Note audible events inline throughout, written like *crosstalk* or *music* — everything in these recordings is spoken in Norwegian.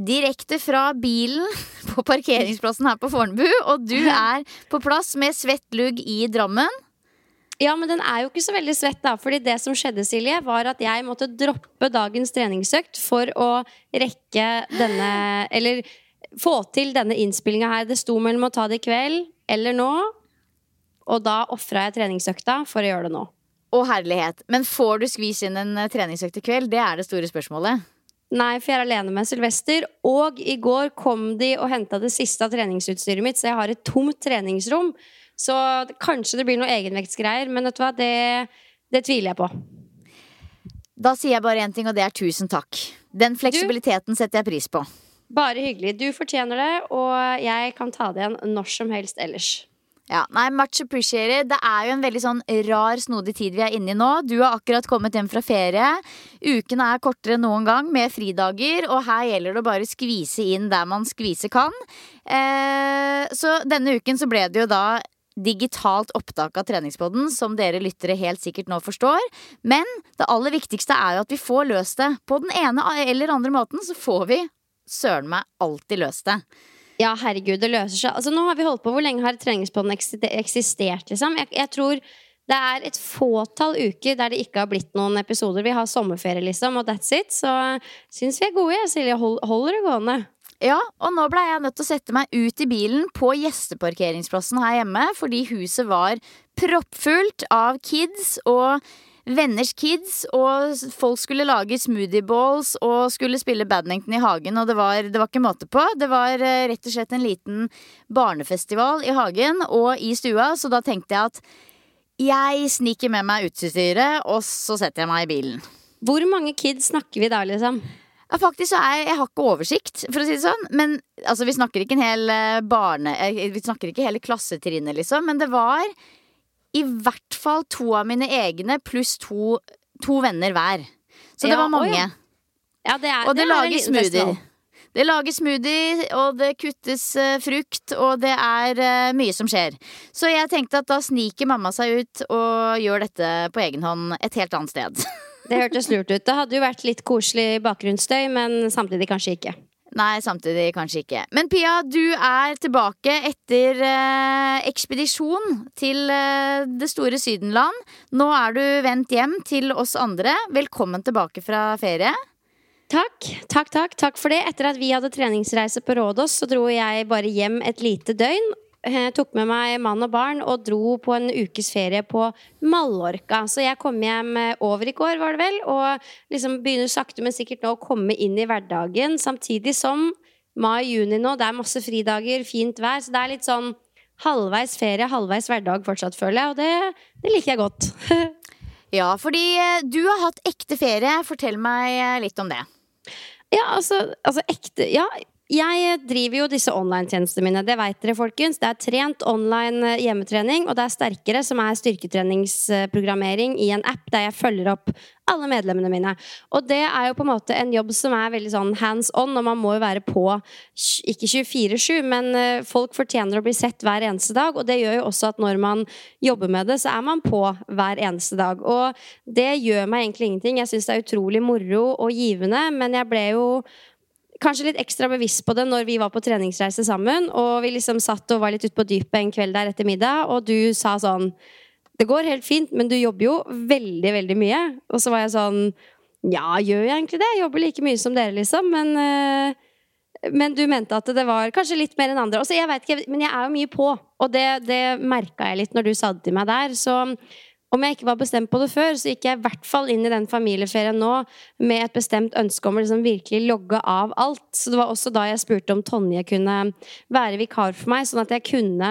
Direkte fra bilen *laughs* på parkeringsplassen her på Fornebu. Og du er på plass med svett lugg i Drammen. Ja, men den er jo ikke så veldig svett, da. Fordi det som skjedde, Silje, var at jeg måtte droppe dagens treningsøkt for å rekke denne Eller få til denne innspillinga her. Det sto mellom å ta det i kveld eller nå. Og da ofra jeg treningsøkta for å gjøre det nå. Å herlighet. Men får du skvis inn en eh, treningsøkt i kveld? Det er det store spørsmålet. Nei, for jeg er alene med Sylvester. Og i går kom de og henta det siste av treningsutstyret mitt, så jeg har et tomt treningsrom. Så kanskje det blir noe egenvektsgreier, men vet du hva, det, det tviler jeg på. Da sier jeg bare én ting, og det er tusen takk. Den fleksibiliteten setter jeg pris på. Bare hyggelig. Du fortjener det, og jeg kan ta det igjen når som helst ellers. Ja, nei, Much appreciated. Det er jo en veldig sånn rar, snodig tid vi er inne i nå. Du har akkurat kommet hjem fra ferie. Ukene er kortere enn noen gang med fridager, og her gjelder det å bare skvise inn der man skvise kan. Eh, så denne uken så ble det jo da digitalt opptak av treningspodden, som dere lyttere helt sikkert nå forstår. Men det aller viktigste er jo at vi får løst det. På den ene eller andre måten så får vi søren meg alltid løst det. Ja, herregud, det løser seg. Altså, nå har vi holdt på Hvor lenge har treningspodden eksistert, liksom? Jeg, jeg, tror det er et fåtall uker der det ikke har blitt noen episoder. Vi har sommerferie, liksom, og that's it. Så syns vi er gode, Silje. Hold, holder det gående. Ja, og nå ble jeg nødt til å sette meg ut i bilen på gjesteparkeringsplassen her hjemme, fordi huset var proppfullt av kids og venners kids, og folk skulle lage smoothie balls og skulle spille badminton i hagen, og det var, det var ikke måte på. Det var uh, rett og slett en liten barnefestival i hagen og i stua, så da tenkte jeg at jeg sniker med meg utstyret, og så setter jeg meg i bilen. Hvor mange kids snakker vi da, liksom? Ja, faktisk så er jeg, jeg har ikke oversikt, for å si det sånn. Men altså, vi snakker ikke en hel barne... Vi snakker ikke hele klassetrinnet, liksom. Men det var i hvert fall to av mine egne pluss to, to venner hver. Så ja, det var mange. Ja, det er, og det, det lages smoothie. Det lages smoothie, og det kuttes uh, frukt, og det er uh, mye som skjer. Så jeg tenkte at da sniker mamma seg ut og gjør dette på egen hånd et helt annet sted. *laughs* det hørtes lurt ut. Det hadde jo vært litt koselig bakgrunnsstøy, men samtidig kanskje ikke. Nei, samtidig kanskje ikke. Men Pia, du er tilbake etter eh, ekspedisjon til eh, det store Sydenland. Nå er du vendt hjem til oss andre. Velkommen tilbake fra ferie. Takk, takk, takk. Takk for det. Etter at vi hadde treningsreise på Rådås, så dro jeg bare hjem et lite døgn. Jeg tok med meg mann og barn og dro på en ukes ferie på Mallorca. Så jeg kom hjem eh, over i går, var det vel, og liksom begynner sakte, men sikkert nå å komme inn i hverdagen. Samtidig som mai-juni nå, det er masse fridager, fint vær. Så det er litt sånn halvveis ferie, halvveis hverdag fortsatt, føler jeg. Og det, det liker jeg godt. *laughs* ja, fordi eh, du har hatt ekte ferie. Fortell meg eh, litt om det. Ja, altså, altså ekte Ja, jeg driver jo disse online-tjenestene mine. Det vet dere, folkens. Det er trent online eh, hjemmetrening, og det er Sterkere, som er styrketreningsprogrammering i en app der jeg følger opp alle medlemmene mine. Og det er jo på en måte en jobb som er veldig sånn hands on, og man må jo være på ikke 24-7, men eh, folk fortjener å bli sett hver eneste dag, og det gjør jo også at når man jobber med det, så er man på hver eneste dag. Og det gjør meg egentlig ingenting. Jeg syns det er utrolig moro og givende, men jeg ble jo kanskje litt ekstra bevisst på det når vi var på treningsreise sammen. Og vi liksom satt og var litt ute på dypet en kveld der etter middag, og du sa sånn Det går helt fint, men du jobber jo veldig, veldig mye. Og så var jeg sånn Ja, gjør jeg egentlig det? Jeg jobber like mye som dere, liksom. Men, øh, men du mente at det var kanskje litt mer enn andre. Også, jeg vet ikke, men jeg er jo mye på, og det, det merka jeg litt når du sa det til meg der. Så om jeg ikke var bestemt på det før, så gikk jeg i hvert fall inn i den familieferien nå med et bestemt ønske om å liksom virkelig logge av alt. Så det var også da jeg spurte om Tonje kunne være vikar for meg, sånn at jeg kunne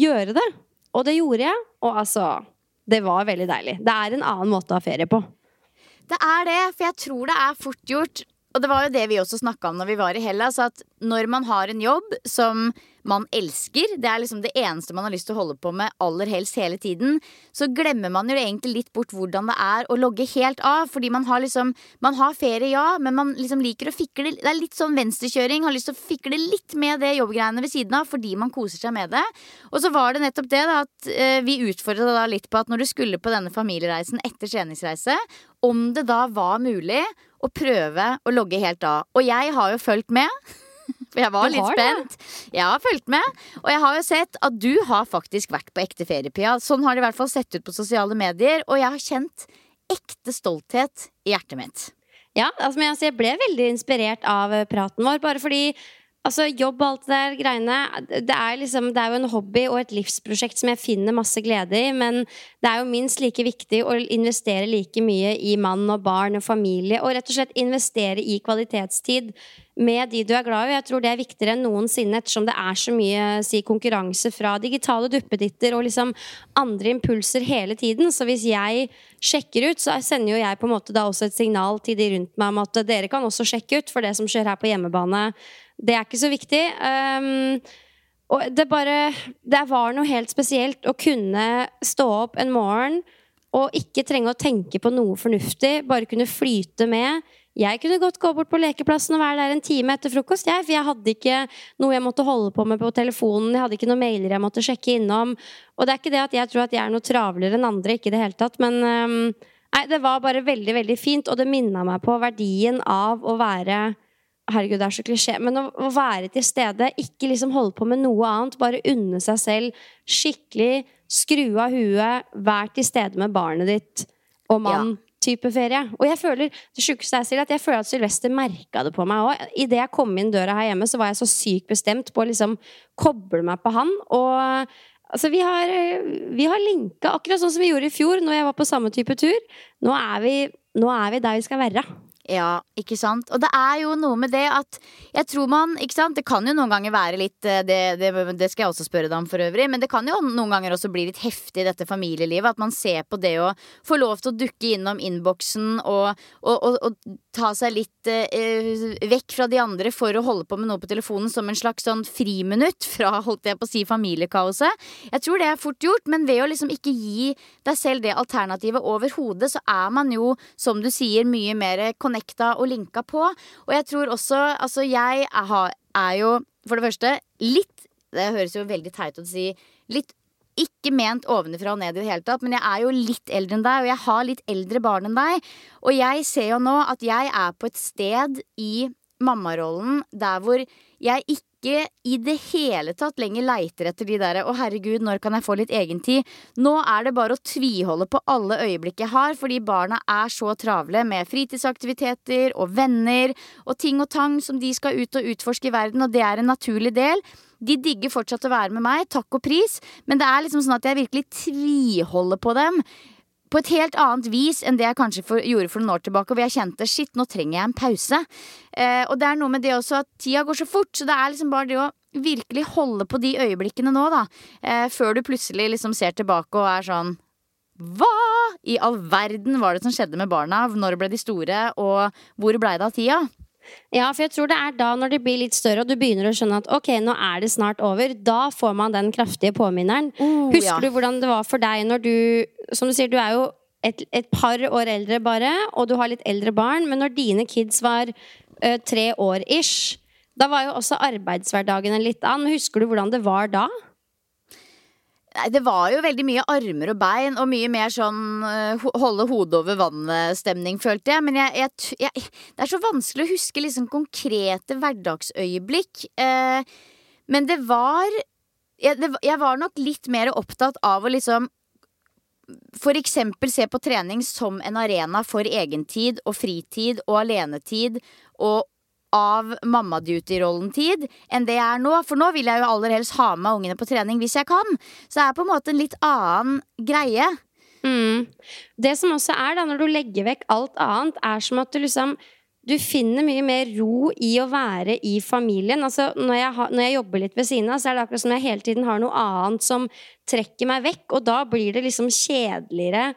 gjøre det. Og det gjorde jeg. Og altså Det var veldig deilig. Det er en annen måte å ha ferie på. Det er det, for jeg tror det er fort gjort. Og det var jo det vi også snakka om når vi var i Hellas, at når man har en jobb som man elsker, det er liksom det eneste man har lyst til å holde på med aller helst hele tiden, så glemmer man jo egentlig litt bort hvordan det er å logge helt av. Fordi man har liksom Man har ferie, ja, men man liksom liker å fikle Det er litt sånn venstrekjøring. Har lyst til å fikle litt med det jobbgreiene ved siden av fordi man koser seg med det. Og så var det nettopp det da at eh, vi utfordra da litt på at når du skulle på denne familiereisen etter treningsreise, om det da var mulig å prøve å logge helt av. Og jeg har jo fulgt med. For jeg var litt spent. Det. Jeg har fulgt med. Og jeg har jo sett at du har faktisk vært på ekte ferie, Pia. Sånn har det i hvert fall sett ut på sosiale medier. Og jeg har kjent ekte stolthet i hjertet mitt. Ja, altså, jeg ble veldig inspirert av praten vår. Bare fordi Altså, jobb og alt det der greiene det er, liksom, det er jo en hobby og et livsprosjekt som jeg finner masse glede i. Men det er jo minst like viktig å investere like mye i mann og barn og familie. Og rett og slett investere i kvalitetstid med de du er glad i. Jeg tror det er viktigere enn noensinne ettersom det er så mye si, konkurranse fra digitale duppeditter og liksom andre impulser hele tiden. Så hvis jeg sjekker ut, så sender jo jeg på en måte da også et signal til de rundt meg om at dere kan også sjekke ut, for det som skjer her på hjemmebane det er ikke så viktig. Um, og det bare Det var noe helt spesielt å kunne stå opp en morgen og ikke trenge å tenke på noe fornuftig, bare kunne flyte med. Jeg kunne godt gå bort på lekeplassen og være der en time etter frokost, jeg, for jeg hadde ikke noe jeg måtte holde på med på telefonen, jeg hadde ikke noen mailer jeg måtte sjekke innom. Og det er ikke det at jeg tror at jeg er noe travlere enn andre, ikke i det hele tatt, men um, Nei, det var bare veldig, veldig fint, og det minna meg på verdien av å være Herregud, det er så klisjé. Men å, å, være til stede, ikke liksom holde på med noe annet. Bare unne seg selv skikkelig. Skru av huet. Vær til stede med barnet ditt og mann. Ja. Type ferie. Og jeg føler det sjukeste er at jeg føler at Sylvester merka det på meg òg. Idet jeg kom inn døra her hjemme, så var jeg så sykt bestemt på å liksom koble meg på han. Og Altså, vi har, vi har linka, akkurat sånn som vi gjorde i fjor, når jeg var på samme type tur. Nå er vi, nå er vi der vi skal være. Ja, ikke sant. Og det er jo noe med det at jeg tror man ikke sant? Det kan jo noen ganger være litt eh, det, det, det, skal jeg også spørre deg om for øvrig. Men det kan jo noen ganger også bli litt heftig, dette familielivet. At man ser på det å få lov til å dukke innom innboksen og, og, og, og, ta seg litt eh, vekk fra de andre for å holde på med noe på telefonen som en slags sånn friminutt fra, holdt jeg på å si, familiekaoset. Jeg tror det er fort gjort, men ved å liksom ikke gi deg selv det alternativet overhodet, så er man jo, som du sier, mye mer connected connecta og linka på. Og jeg tror også Altså, jeg er, jo for det første litt Det høres jo veldig teit ut å si. Litt ikke ment ovenfra og ned i det hele tatt, men jeg er jo litt eldre enn deg, og jeg har litt eldre barn enn deg. Og jeg ser jo nå at jeg er på et sted i mammarollen der hvor jeg ikke ikke i det hele tatt lenger leiter etter de der 'Å, herregud, når kan jeg få litt egentid?' Nå er det bare å tviholde på alle øyeblikk jeg har, fordi barna er så travle med fritidsaktiviteter og venner og ting og tang som de skal ut og utforske i verden, og det er en naturlig del. De digger fortsatt å være med meg, takk og pris, men det er liksom sånn at jeg virkelig tviholder på dem på et helt annet vis enn det jeg kanskje for, gjorde for noen år tilbake, hvor jeg kjente shit, nå trenger jeg en pause. Eh, og det er noe med det også at tida går så fort, så det er liksom bare det å virkelig holde på de øyeblikkene nå, da. Eh, før du plutselig liksom ser tilbake og er sånn hva i all verden var det som skjedde med barna? Når ble de store, og hvor blei det av tida? Ja, for jeg tror det er da når det blir litt større, og du begynner å skjønne at ok, nå er det snart over, da får man den kraftige påminneren. Oh, Husker ja. du hvordan det var for deg når du Som du sier, du er jo et, et par år eldre bare, og du har litt eldre barn, men når dine kids var ø, tre år ish, da var jo også arbeidshverdagen en litt annen. Husker du hvordan det var da? Det var jo veldig mye armer og bein og mye mer sånn eh, holde hodet over vannet-stemning, følte jeg. Men jeg, jeg, jeg, det er så vanskelig å huske liksom konkrete hverdagsøyeblikk. Eh, men det var, det Jeg var nok litt mer opptatt av å liksom for eksempel se på trening som en arena for egentid og fritid og alenetid og av mammaduty-rollen-tid enn det jeg er nå. For nå vil jeg jo aller helst ha med ungene på trening hvis jeg kan. Så det er på en måte en litt annen greie. Mm. Det som også er da, når du legger vekk alt annet, er som at du liksom du finner mye mer ro i å være i familien. Altså, når, jeg ha, når jeg jobber litt ved siden av, så er det akkurat som jeg hele tiden har noe annet som trekker meg vekk, og da blir det liksom kjedeligere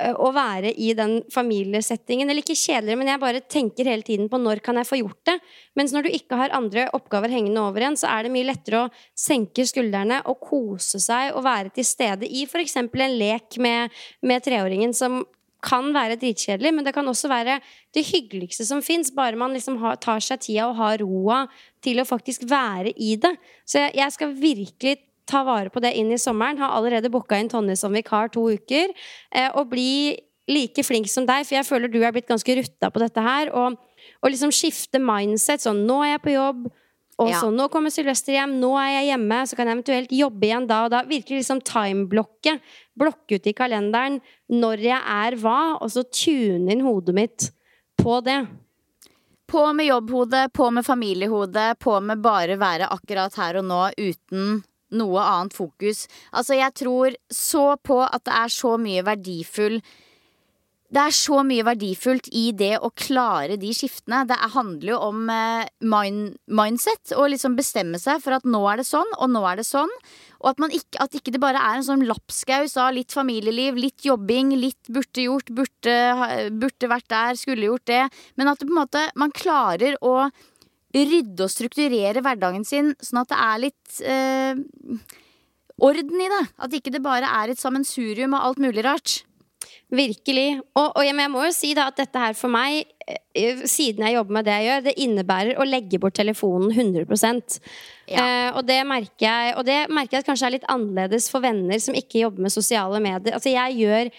å være i den familiesettingen. Eller ikke kjedeligere, men jeg bare tenker hele tiden på når kan jeg få gjort det. Mens når du ikke har andre oppgaver hengende over en, så er det mye lettere å senke skuldrene og kose seg og være til stede i f.eks. en lek med, med treåringen som kan være dritkjedelig, men det kan også være det hyggeligste som fins, bare man liksom har, tar seg tida og har roa til å faktisk være i det. Så jeg, jeg skal virkelig ta vare på det inn i sommeren. Har allerede booka inn Tonje som vikar to uker. Eh, og bli like flink som deg, for jeg føler du er blitt ganske rutta på dette her. Og, og liksom skifte mindset. Sånn, nå er jeg på jobb. Og Ja. så nå kommer Sylvester hjem, nå er jeg hjemme, så kan jeg eventuelt jobbe igjen da og da. Virkelig liksom timeblokke. Blokke ut i kalenderen når jeg er hva, og så tune inn hodet mitt på det. På med jobbhodet, på med familiehodet, på med bare være akkurat her og nå uten noe annet fokus. Altså, jeg tror så på at det er så mye verdifull det er så mye verdifullt i det å klare de skiftene. Det er- handler jo om eh, mind, mindset. Å liksom bestemme seg for at nå er det sånn, og nå er det sånn. Og at, ikke, at ikke det bare er en sånn lapskaus av litt familieliv, litt jobbing, litt burde gjort, burde, burde vært der, skulle gjort det. Men at på en måte, man klarer å rydde og strukturere hverdagen sin sånn at det er litt eh, orden i det. At ikke det bare er et sammensurium av alt mulig rart. Virkelig. Og, og jeg, jeg må jo si da at dette her for meg, eh, siden jeg jobber med det jeg gjør, det innebærer å legge bort telefonen 100 Ja. eh, Og det merker jeg Og det merker jeg at kanskje er litt annerledes for venner som ikke jobber med sosiale medier. Altså jeg gjør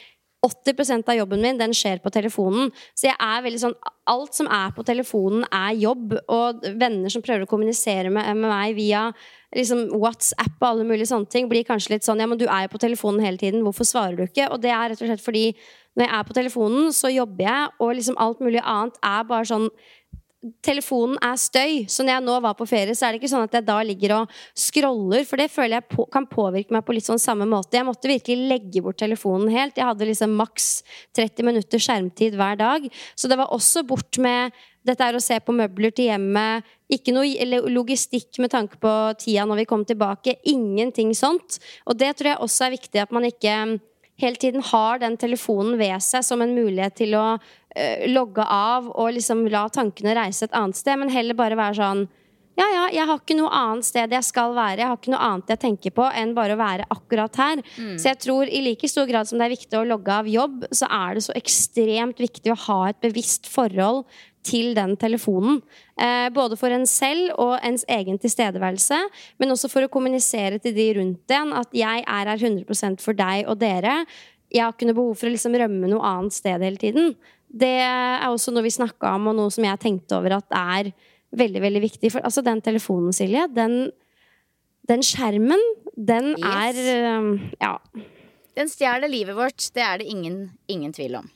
80% av jobben min den skjer på telefonen. Så jeg er veldig sånn Alt som er på telefonen, er jobb. Og venner som prøver å kommunisere med, med meg via liksom WhatsApp og alle mulige sånne ting, blir kanskje litt sånn Ja, men du er jo på telefonen hele tiden, hvorfor svarer du ikke? Og det er rett og slett fordi når jeg er på telefonen, så jobber jeg, og liksom alt mulig annet er bare sånn telefonen er støy. Så når jeg nå var på ferie, så er det ikke sånn at jeg da ligger og scroller, for det føler jeg på, kan påvirke meg på litt sånn samme måte. Jeg måtte virkelig legge bort telefonen helt. Jeg hadde liksom maks 30 minutter skjermtid hver dag. Så det var også bort med dette er å se på møbler til hjemmet. Ikke noe logistikk med tanke på tida når vi kom tilbake. Ingenting sånt. Og det tror jeg også er viktig at man ikke hele tiden har den telefonen ved seg som en mulighet til å logge av og liksom la tankene reise et annet sted, men heller bare være sånn ja, ja, jeg har ikke noe annet sted jeg skal være. Jeg har ikke noe annet jeg tenker på enn bare å være akkurat her. Så jeg tror i like stor grad som det er viktig å logge av jobb, så er det så ekstremt viktig å ha et bevisst forhold til den telefonen. Eh, både for en selv og ens egen tilstedeværelse, men også for å kommunisere til de rundt en at jeg er her 100% for deg og dere. Jeg har ikke noe behov for å liksom rømme noe annet sted hele tiden. Det er også noe vi snakka om, og noe som jeg tenkte over at er veldig, veldig viktig. For altså, den telefonen, Silje, den, den skjermen, den Yes. er Ja. Den stjeler livet vårt, det er det ingen, ingen tvil om.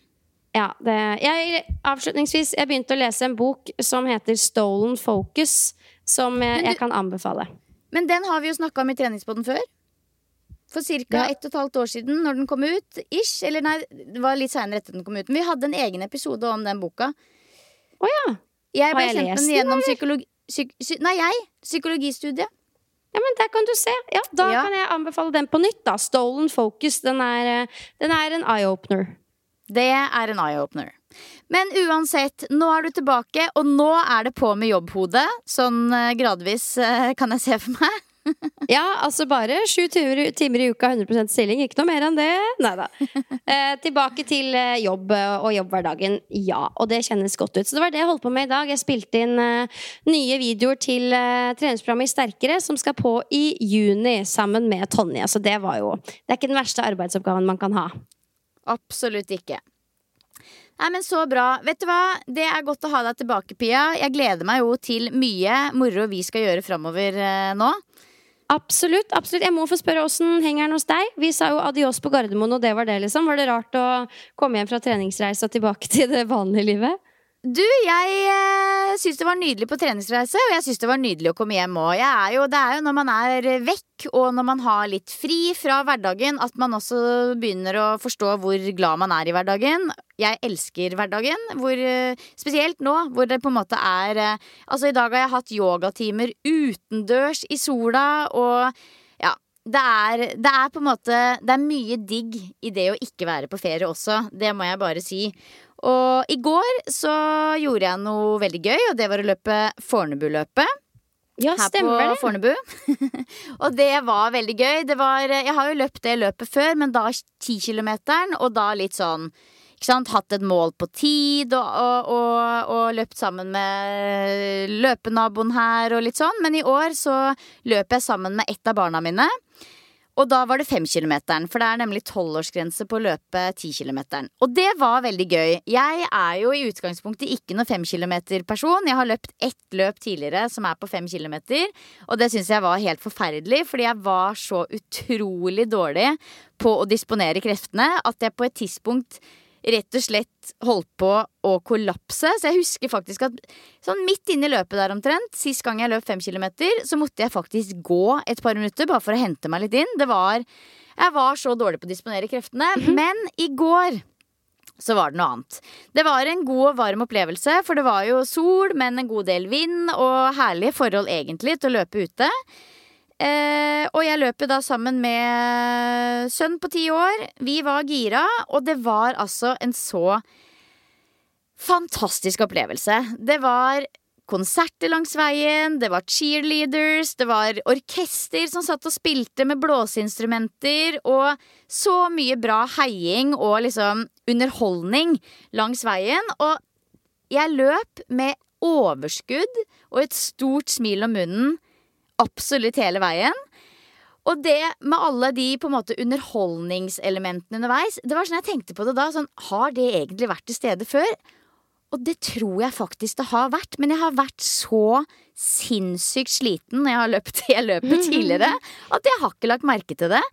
Ja, det, jeg, avslutningsvis, jeg begynte å lese en bok som heter Stolen Focus, som jeg, jeg kan anbefale. Men den har vi jo snakka om i treningspoden før. For ca. Ja. ett og et halvt år siden, når den kom ut. Ish, eller nei, det var litt seinere etter den kom ut. Men vi hadde en egen episode om den boka. Å ja. Jeg ble jeg kjent med den den, gjennom psykologi... Psyk, psy, nei, jeg. Psykologistudiet. ja, men der kan du se. Ja, da Ja. kan jeg anbefale den på nytt. da Stolen Focus. Den er, eh, den er en eye-opener. Det er en eye-opener. Men uansett, nå er du tilbake, og nå er det på med jobbhodet. Sånn eh, gradvis eh, kan jeg se for meg. Ja, altså bare sju timer, i uka, 100% stilling. Ikke noe mer enn det. Nei da. Eh, tilbake til eh, jobb eh, og jobbhverdagen. Ja, og det kjennes godt ut. Så det var det jeg holdt på med i dag. Jeg spilte inn eh, nye videoer til eh, treningsprogrammet Sterkere, som skal på i juni sammen med Tonje. Så det var jo Det er ikke den verste arbeidsoppgaven man kan ha. Absolutt ikke. Nei, men Så bra. Vet du hva? Det er godt å ha deg tilbake, Pia. Jeg gleder meg jo til mye moro vi skal gjøre framover eh, nå. Absolutt. absolutt Jeg må få spørre åssen henger den hos deg? Vi sa jo adios på Gardermoen, og det var det, liksom. Var det rart å komme hjem fra treningsreise og tilbake til det vanlige livet? Du, jeg eh, syns det var nydelig på treningsreise, og jeg syns det var nydelig å komme hjem òg. Det er jo når man er vekk, og når man har litt fri fra hverdagen, at man også begynner å forstå hvor glad man er i hverdagen. Jeg elsker hverdagen, hvor, eh, spesielt nå, hvor det på en måte er eh, Altså, i dag har jeg hatt yogatimer utendørs i sola, og. Det er, det er på en måte Det er mye digg i det å ikke være på ferie også. Det må jeg bare si. Og i går så gjorde jeg noe veldig gøy, og det var å løpe Fornebuløpet. Ja, Her stemmer på. Fornebu. *laughs* og det var veldig gøy. Det var, jeg har jo løpt det løpet før, men da 10-kilometeren, og da litt sånn ikke sant? Hatt et mål på tid og, og, og, og løpt sammen med løpenaboen her og litt sånn. Men i år så løp jeg sammen med ett av barna mine. Og da var det femkilometeren, for det er nemlig tolvårsgrense på å løpe tikilometeren. Og det var veldig gøy. Jeg er jo i utgangspunktet ikke noen femkilometerperson. Jeg har løpt ett løp tidligere som er på fem kilometer, og det syns jeg var helt forferdelig, fordi jeg var så utrolig dårlig på å disponere kreftene at jeg på et tidspunkt rett og slett holdt på å kollapse. Så jeg husker faktisk at sånn midt inne i løpet der omtrent, sist gang jeg løp fem kilometer, så måtte jeg faktisk gå et par minutter bare for å hente meg litt inn. Det var Jeg var så dårlig på å disponere kreftene. Men i går så var det noe annet. Det var en god og varm opplevelse, for det var jo sol, men en god del vind, og herlige forhold egentlig til å løpe ute. Eh, og jeg løp jo da sammen med sønn på ti år. Vi var gira, og det var altså en så fantastisk opplevelse. Det var konserter langs veien, det var cheerleaders, det var orkester som satt og spilte med blåseinstrumenter, og så mye bra heiing og liksom underholdning langs veien. Og jeg løp med overskudd og et stort smil om munnen absolutt hele veien. Og det med alle de på en måte underholdningselementene underveis Det var sånn jeg tenkte på det da. Sånn, har det egentlig vært til stede før? Og det tror jeg faktisk det har vært. Men jeg har vært så sinnssykt sliten når jeg har løpt *laughs* det løpet tidligere, *laughs* at jeg har ikke lagt merke til det.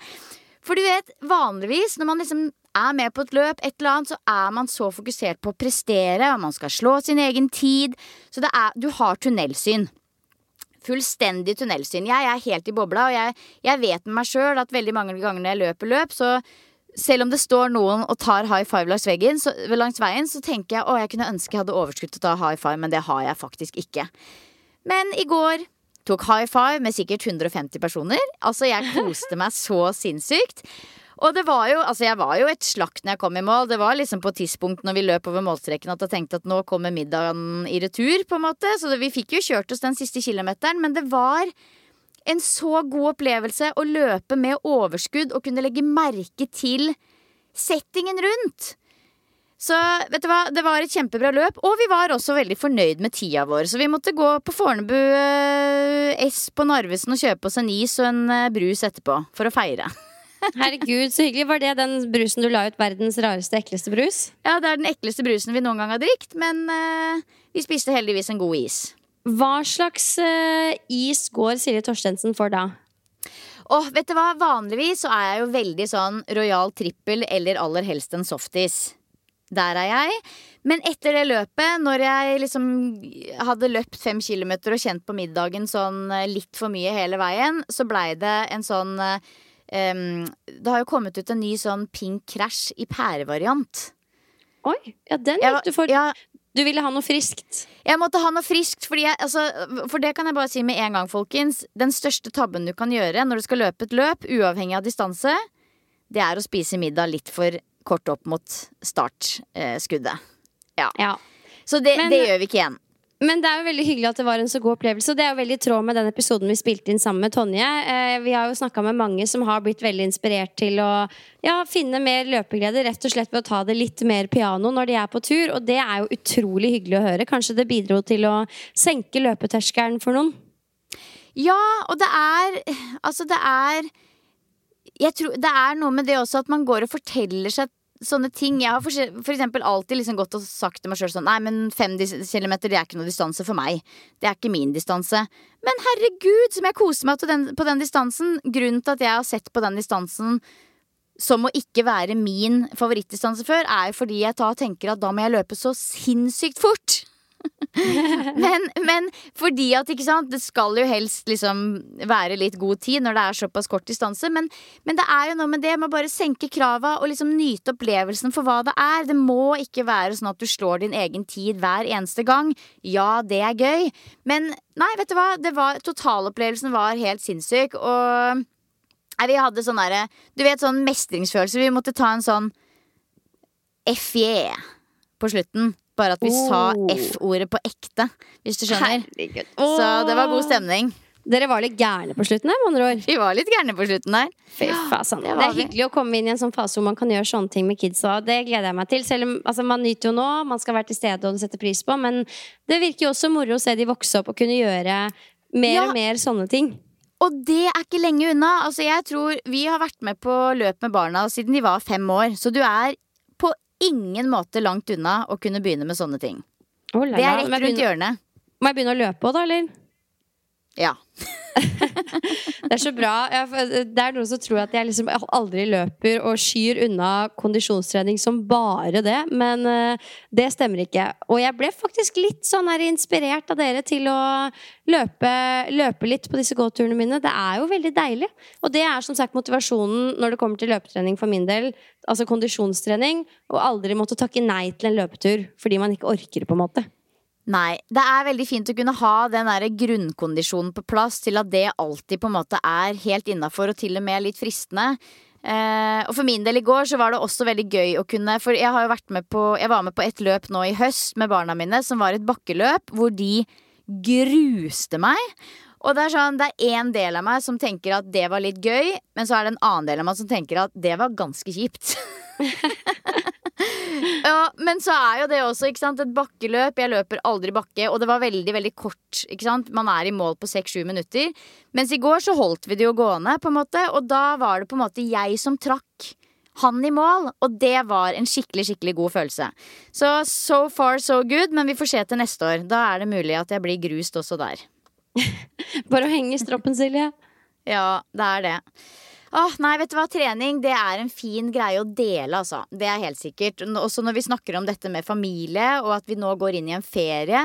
For du vet, vanligvis når man liksom er med på et løp, et eller annet, så er man så fokusert på å prestere, og man skal slå sin egen tid. Så det er, du har tunnelsyn fullstendig tunnelsyn. Jeg er helt i bobla, og jeg, jeg vet med meg sjøl at veldig mange ganger når jeg løper løp, så selv om det står noen og tar high five langs, veggen, så, langs veien, så tenker jeg å, jeg kunne ønske jeg hadde overskudd til å ta high five, men det har jeg faktisk ikke. Men i går tok high five med sikkert 150 personer. Altså, jeg koste meg så sinnssykt. Og det var jo, altså jeg var jo et slakt når jeg kom i mål. Det var liksom på et tidspunkt når vi løp over målstreken at jeg tenkte at nå kommer middagen i retur, på en måte. Så det, vi fikk jo kjørt oss den siste kilometeren, men det var en så god opplevelse å løpe med overskudd og kunne legge merke til settingen rundt. Så vet du hva, det var et kjempebra løp, og vi var også veldig fornøyd med tida vår. Så vi måtte gå på Fornebu eh, S på Narvesen og kjøpe oss en is og en eh, brus etterpå for å feire. Herregud, så hyggelig. Var det den brusen du la ut verdens rareste, ekleste brus? Ja, det er den ekleste brusen vi noen gang har drikt, men uh, vi spiste heldigvis en god is. Hva slags uh, is går Silje Torstensen for da? Og vet du hva, vanligvis så er jeg jo veldig sånn royal trippel eller aller helst en softis. Der er jeg. Men etter det løpet, når jeg liksom hadde løpt fem kilometer og kjent på middagen sånn eh, litt for mye hele veien, så blei det en sånn eh, em, Det har jo kommet ut en ny sånn pink crash i pærevariant. Oi, ja, den gikk du for. ja, Du ville ha noe friskt. Jeg måtte ha noe friskt, fordi jeg, altså, for det kan jeg bare si med en gang, folkens. Den største tabben du kan gjøre når du skal løpe et løp, uavhengig av distanse, det er å spise middag litt for kort opp mot startskuddet. Ja. Ja. Så det, Men- det gjør vi ikke igjen. Men det er jo veldig hyggelig at det var en så god opplevelse. Og det er jo veldig i tråd med den episoden vi spilte inn sammen med Tonje. Eh, vi har jo snakka med mange som har blitt veldig inspirert til å ja, finne mer løpeglede, rett og slett ved å ta det litt mer piano når de er på tur. Og det er jo utrolig hyggelig å høre. Kanskje det bidro til å senke løpeterskelen for noen. Ja, og det er Altså, det er jeg tror, Det er noe med det også at man går og forteller seg sånne ting. Jeg har for, for eksempel alltid liksom gått og sagt til meg sjøl sånn Nei, men fem kilometer det er ikke noe distanse for meg. Det er ikke min distanse. Men herregud, som jeg koser meg den, på den distansen. Grunnen til at jeg har sett på den distansen som å ikke være min favorittdistanse før, er jo fordi jeg da tenker at da må jeg løpe så sinnssykt fort. Men, men fordi at ikke sant det skal jo helst liksom være litt god tid når det er såpass kort distanse. Men, men det er jo noe med det med å bare senke krava og liksom nyte opplevelsen for hva det er. Det må ikke være sånn at du slår din egen tid hver eneste gang. Ja, det er gøy, men nei, vet du hva. Det var, totalopplevelsen var helt sinnssyk. Og nei, vi hadde sånn derre Du vet sånn mestringsfølelse. Vi måtte ta en sånn FJ på slutten. Bare at vi sa Oh. F-ordet på ekte, hvis du skjønner. Oh. Så det var god stemning. Dere var litt gærne på slutten her, med andre ord. Vi var litt gærne på slutten der. Fy faen. det Det, er hyggelig å komme inn i en sånn fase hvor man kan gjøre sånne ting med kidsa. Det gleder jeg meg til. Selv om altså, man nyter jo nå, man skal være til stede og sette pris på. Men det virker jo også moro å se de vokse opp og kunne gjøre mer Ja. og mer sånne ting. Og det er ikke lenge unna. Altså, jeg tror Vi har vært med på løp med barna siden de var fem år. Så du er ingen måte langt unna å kunne begynne med sånne ting. Oh, Det er rett rundt hjørnet. Må jeg begynne å løpe òg, da, eller? Ja. *laughs* Det er så bra. Jeg, det er noen som tror at jeg liksom aldri løper og skyr unna kondisjonstrening som bare det, men eh, det stemmer ikke. Og jeg ble faktisk litt sånn her inspirert av dere til å løpe, løpe litt på disse gåturene mine. Det er jo veldig deilig. Og det er som sagt motivasjonen når det kommer til løpetrening for min del. Altså kondisjonstrening, og aldri måtte takke nei til en løpetur fordi man ikke orker, på en måte. Nei. Det er veldig fint å kunne ha den der grunnkondisjonen på plass til at det alltid på en måte er helt innafor og til og med litt fristende. Eh, og for min del i går så var det også veldig gøy å kunne For jeg har jo vært med på Jeg var med på et løp nå i høst med barna mine som var et bakkeløp hvor de gruste meg. Og det er sånn, det er en del av meg som tenker at det var litt gøy, men så er det en annen del av meg som tenker at det var ganske kjipt. *laughs* *laughs* ja, men så er jo det også ikke sant, et bakkeløp. Jeg løper aldri bakke, og det var veldig veldig kort. ikke sant? Man er i mål på seks-sju minutter. Mens i går så holdt vi det jo gående, på en måte, og da var det på en måte jeg som trakk han i mål, og det var en skikkelig skikkelig god følelse. Så so far so good, men vi får se til neste år. Da er det mulig at jeg blir grust også der. *laughs* Bare å henge i stroppen, Silje. Ja, det er det. Åh, nei, vet du hva, trening det er en fin greie å dele, altså. Det er helt sikkert. Også når vi snakker om dette med familie, og at vi nå går inn i en ferie.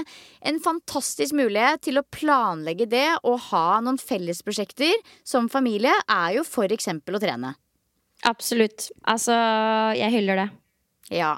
En fantastisk mulighet til å planlegge det og ha noen fellesprosjekter som familie, er jo for eksempel å trene. Absolutt. Altså, jeg hyller det. Ja.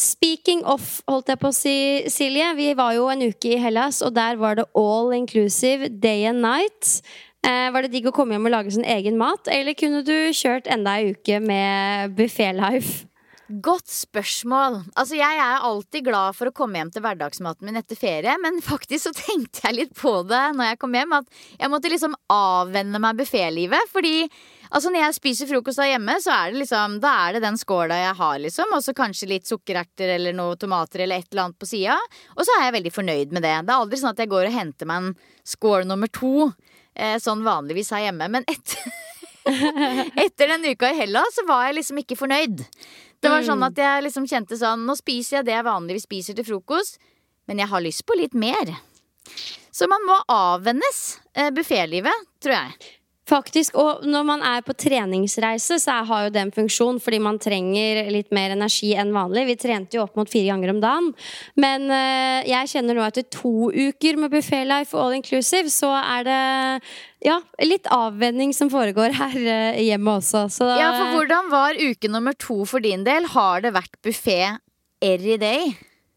Speaking of, holdt jeg på å si, Silje. Vi var jo en uke i Hellas, og der var det all inclusive day and night. Eh, var det digg å komme hjem og lage sin egen mat, eller kunne du kjørt enda ei uke med buffé-life? Godt spørsmål. Altså, Jeg er alltid glad for å komme hjem til hverdagsmaten min etter ferie, men faktisk så tenkte jeg litt på det når jeg kom hjem, at jeg måtte liksom avvenne meg buffélivet. Fordi altså, når jeg spiser frokost der hjemme, så er det liksom Da er det den skåla jeg har, liksom. Og så kanskje litt sukkererter eller noe tomater eller et eller annet på sida. Og så er jeg veldig fornøyd med det. Det er aldri sånn at jeg går og henter meg en skål nummer to eh, sånn vanligvis her hjemme. Men etter *laughs* etter den uka i Hellas så var jeg liksom ikke fornøyd. Det var sånn at jeg liksom kjente sånn Nå spiser jeg det jeg vanligvis spiser til frokost, men jeg har lyst på litt mer. Så man må avvennes eh, buffélivet, tror jeg. Faktisk, og når man er på treningsreise, så har jo det en funksjon fordi man trenger litt mer energi enn vanlig. Vi trente jo opp mot fire ganger om dagen. Men uh, jeg kjenner nå etter to uker med buffé life all inclusive, så er det ja, litt avvenning som foregår her uh, hjemme også. Så, ja, for hvordan var uke nummer to for din del? Har det vært buffé every day?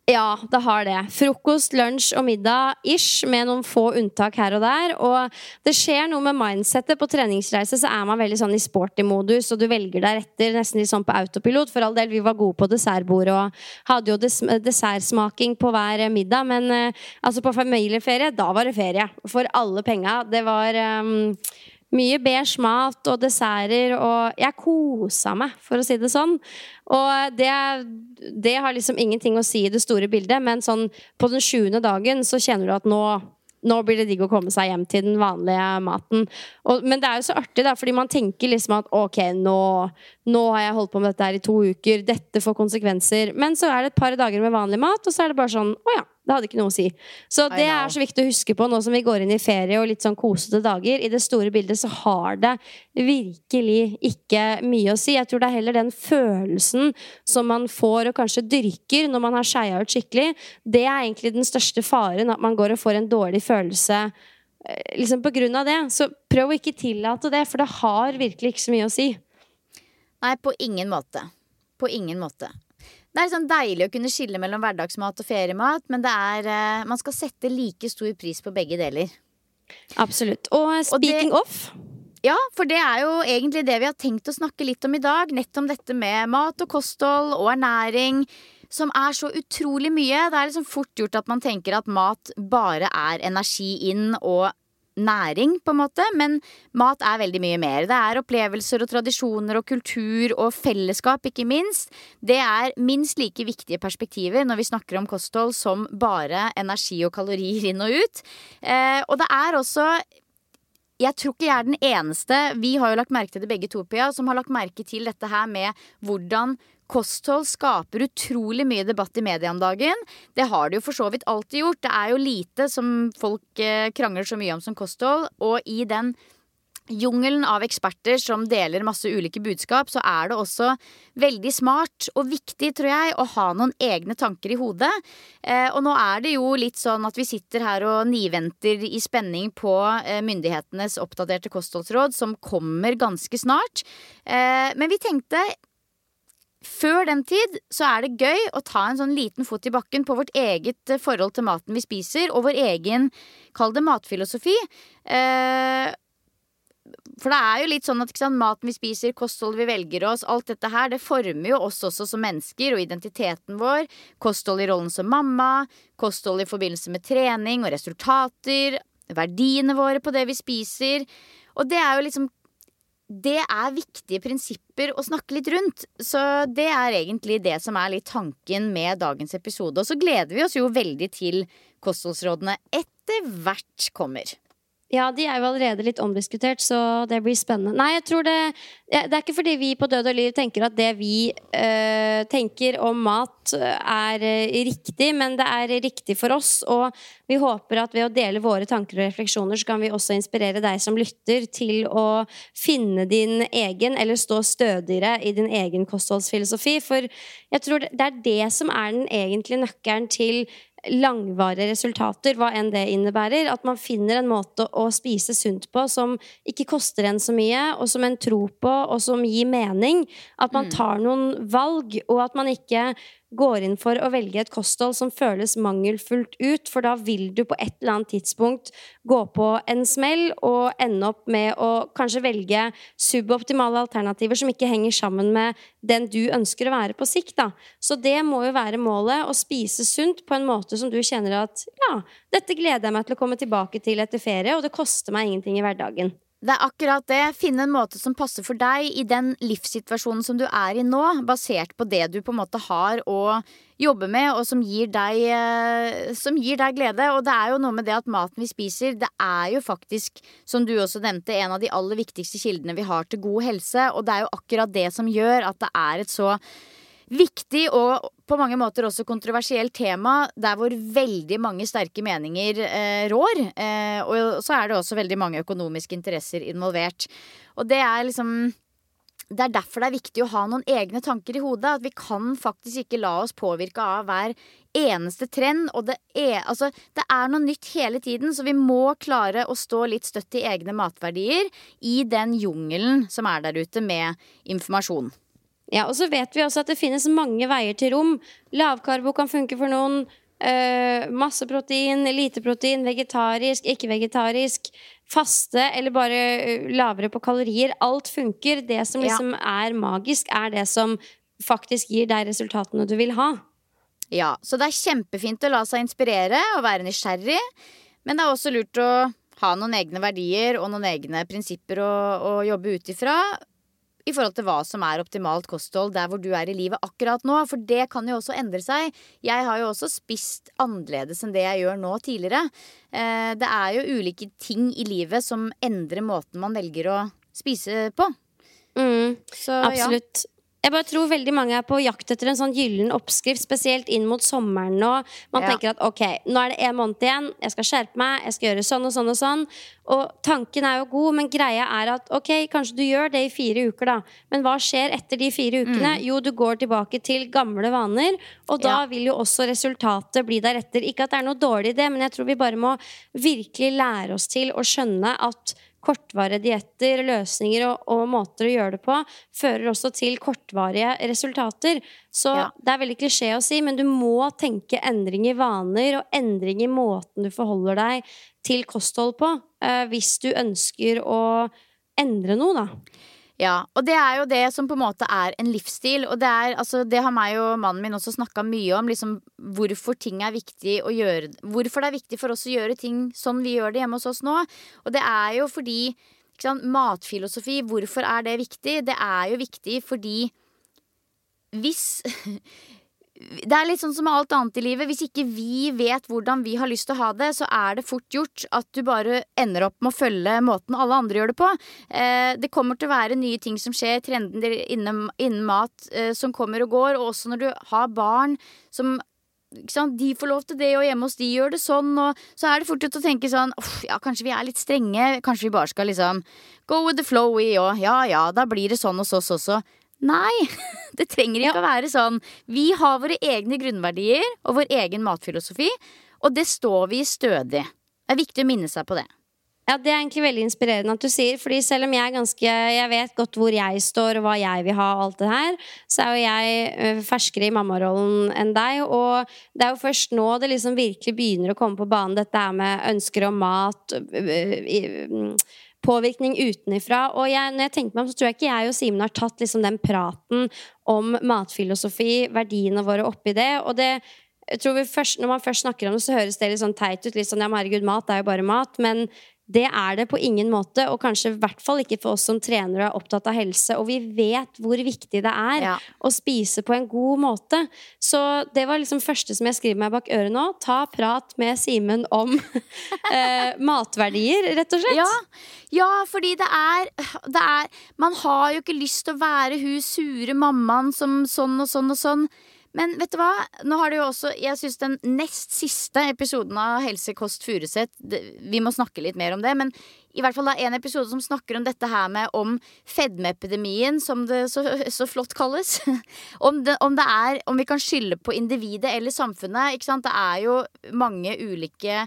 Ja, det har det. Frokost, lunsj og middag ish, med noen få unntak her og der. Og det skjer noe med mindsettet. På treningsreise så er man veldig sånn i sporty modus, og du velger deretter nesten litt sånn på autopilot. For all del, vi var gode på dessertbordet og hadde jo des dessertsmaking på hver middag. Men eh, altså på familieferie, da var det ferie. For alle penga. Det var um, mye beige mat og desserter, og jeg kosa meg, for å si det sånn. Og det, det, har liksom ingenting å si i det store bildet, men sånn på den sjuende dagen så kjenner du at nå nå blir det digg å komme seg hjem til den vanlige maten. Og, men det er jo så artig, da, fordi man tenker liksom at ok, nå, nå har jeg holdt på med dette her i to uker, dette får konsekvenser. Men så er det et par dager med vanlig mat, og så er det bare sånn å ja, det hadde ikke noe å si. Så det er så viktig å huske på nå som vi går inn i ferie og litt sånn kosete dager. I det store bildet så har det virkelig ikke mye å si. Jeg tror det er heller den følelsen som man får og kanskje dyrker når man har skeia ut skikkelig. Det er egentlig den største faren, at man går og får en dårlig følelse eh, liksom på grunn av det. Så prøv å ikke tillate det, for det har virkelig ikke så mye å si. Nei, på ingen måte. På ingen måte. Det er sånn deilig å kunne skille mellom hverdagsmat og feriemat, men det er, uh, man skal sette like stor pris på begge deler. Absolutt. Og speaking og det, of Ja, for det er jo egentlig det vi har tenkt å snakke litt om i dag. Nett om dette med mat og kosthold og ernæring. Som er så utrolig mye. Det er liksom fort gjort at man tenker at mat bare er energi inn og næring, på en måte, men mat er veldig mye mer. Det er opplevelser og tradisjoner og kultur og fellesskap, ikke minst. Det er minst like viktige perspektiver når vi snakker om kosthold som bare energi og kalorier inn og ut. Eh, og det er også jeg tror ikke jeg er den eneste, vi har jo lagt merke til det begge to, Pia, som har lagt merke til dette her med hvordan kosthold skaper utrolig mye debatt i media om dagen. Det har det jo for så vidt alltid gjort. Det er jo lite som folk eh, krangler så mye om som kosthold. Og i den jungelen av eksperter som deler masse ulike budskap, så er det også veldig smart og viktig, tror jeg, å ha noen egne tanker i hodet. Eh, og nå er det jo litt sånn at vi sitter her og niventer i spenning på eh, myndighetenes oppdaterte kostholdsråd, som kommer ganske snart. Men vi tenkte før den tid så er det gøy å ta en sånn liten fot i bakken på vårt eget eh, forhold til maten vi spiser, og vår egen, kall det matfilosofi. Eh, for det er jo litt sånn at sant, maten vi spiser, kostholdet vi velger oss, alt dette her, det former jo oss også som mennesker og identiteten vår. Kosthold i rollen som mamma, kosthold i forbindelse med trening og resultater, verdiene våre på det vi spiser. Og det er jo liksom det er viktige prinsipper å snakke litt rundt. Så det er egentlig det som er litt tanken med dagens episode. Og så gleder vi oss jo veldig til kostholdsrådene etter hvert kommer. Ja, de er jo allerede litt omdiskutert, så det blir spennende. Nei, jeg tror det Det er ikke fordi vi på Død og liv tenker at det vi øh, tenker om mat er uh, riktig, men det er riktig for oss. Og vi håper at ved å dele våre tanker og refleksjoner, så kan vi også inspirere deg som lytter, til å finne din egen, eller stå stødigere i din egen kostholdsfilosofi. For jeg tror det er det som er den egentlige nøkkelen til langvarige resultater, hva enn det innebærer. At man finner en måte å spise sunt på som ikke koster en så mye, og som en tror på, og som gir mening. At man mm. tar noen valg, og at man ikke går inn for å velge et kosthold som føles mangelfullt ut, for da vil du på et eller annet tidspunkt gå på en smell og ende opp med å kanskje velge suboptimale alternativer som ikke henger sammen med den du ønsker å være på sikt. Da. Så det må jo være målet, å spise sunt på en måte som du kjenner at ja, dette gleder jeg meg til å komme tilbake til etter ferie, og det koster meg ingenting i hverdagen. Det er akkurat det. Finne en måte som passer for deg i den livssituasjonen som du er i nå, basert på det du på en måte har å jobbe med, og som gir deg, eh, som gir deg glede. Og det er jo noe med det at maten vi spiser, det er jo faktisk, som du også nevnte, en av de aller viktigste kildene vi har til god helse. Og det er jo akkurat det som gjør at det er et så viktig og på mange måter også kontroversielt tema der hvor veldig mange sterke meninger eh, rår. Eh, og så er det også veldig mange økonomiske interesser involvert. Og det er liksom det er derfor det er viktig å ha noen egne tanker i hodet. At vi kan faktisk ikke la oss påvirke av hver eneste trend. Og det er, altså, det er noe nytt hele tiden, så vi må klare å stå litt støtt i egne matverdier i den jungelen som er der ute med informasjon. Ja, og så vet vi også at det finnes mange veier til rom. Lavkarbo kan funke for noen. Uh, masse protein, lite protein, vegetarisk, ikke vegetarisk. Faste eller bare uh, lavere på kalorier. Alt funker. Det som liksom ja. er magisk, er det som faktisk gir deg resultatene du vil ha. Ja, så det er kjempefint å la seg inspirere og være nysgjerrig. Men det er også lurt å ha noen egne verdier og noen egne prinsipper å, å jobbe ut ifra i forhold til hva som er optimalt kosthold der hvor du er i livet akkurat nå. For det kan jo også endre seg. Jeg har jo også spist annerledes enn det jeg gjør nå tidligere. Eh, det er jo ulike ting i livet som endrer måten man velger å spise på. Mm, Så, absolutt. Ja. Jeg bare tror veldig mange er på jakt etter en sånn gyllen oppskrift, spesielt inn mot sommeren nå. Man ja. tenker at ok, nå er det en måned igjen, jeg skal skjerpe meg, jeg skal gjøre sånn og sånn og sånn. Og tanken er jo god, men greia er at ok, kanskje du gjør det i fire uker, da. Men hva skjer etter de fire ukene? Mm. Jo, du går tilbake til gamle vaner, og da ja. vil jo også resultatet bli deretter. Ikke at det er noe dårlig i det, men jeg tror vi bare må virkelig lære oss til å skjønne at kortvarige dietter, løsninger og, og, måter å gjøre det på fører også til kortvarige resultater. Så ja. det er veldig klisjé å si, men du må tenke endring i vaner og endring i måten du forholder deg til kosthold på, eh, hvis du ønsker å endre noe, da. Ja, og det er jo det som på en måte er en livsstil. Og det, er, altså, det har meg og mannen min også snakka mye om. Liksom, hvorfor ting er viktig å gjøre Hvorfor det er viktig for oss å gjøre ting sånn vi gjør det hjemme hos oss nå. Og det er jo fordi sant, Matfilosofi, hvorfor er det viktig? Det er jo viktig fordi hvis *laughs* det er litt sånn som med alt annet i livet. Hvis ikke vi vet hvordan vi har lyst til å ha det, så er det fort gjort at du bare ender opp med å følge måten alle andre gjør det på. Eh, det kommer til å være nye ting som skjer, trender innen, innen mat eh, som kommer og går. Og også når du har barn som de får lov til det, og hjemme hos de gjør det sånn. Og så er det fort gjort å tenke sånn Ja, kanskje vi er litt strenge. Kanskje vi bare skal liksom go with the flow i og ja ja, da blir det sånn hos oss også. Nei, *laughs* det trenger ikke ja. å være sånn. Vi har våre egne grunnverdier og vår egen matfilosofi, og det står vi stødig. Det er viktig å minne seg på det. Ja, Det er egentlig veldig inspirerende at du sier. fordi selv om jeg er ganske Jeg vet godt hvor jeg står, og hva jeg vil ha, og alt det her, så er jo jeg ferskere i mammarollen enn deg. Og det er jo først nå det liksom virkelig begynner å komme på banen, dette her med ønsker om mat påvirkning utenifra. Og jeg, når jeg tenker meg om, så tror jeg ikke jeg og Simen har tatt liksom den praten om matfilosofi, verdiene våre oppi det. Og det jeg tror vi først, Når man først snakker om det, så høres det litt sånn teit ut. litt sånn, ja, herregud, mat er jo bare mat, Men det er det på ingen måte, og kanskje i hvert fall ikke for oss som trenere og er opptatt av helse. Og vi vet hvor viktig det er ja. å spise på en god måte. Så det var liksom første som jeg skriver meg bak øret nå. Ta prat med Simen om *laughs* eh, matverdier, rett og slett. Ja, ja fordi det er, det er Man har jo ikke lyst til å være hun sure mammaen som sånn og sånn og sånn. Men vet du hva? Nå har det jo også Jeg syns den nest siste episoden av Helsekost Furuset Vi må snakke litt mer om det, men i hvert fall da en episode som snakker om dette her med om fedmeepidemien, som det så, så flott kalles. *laughs* om, det, om, det, er Om vi kan skylde på individet eller samfunnet. Ikke sant? Det er jo mange ulike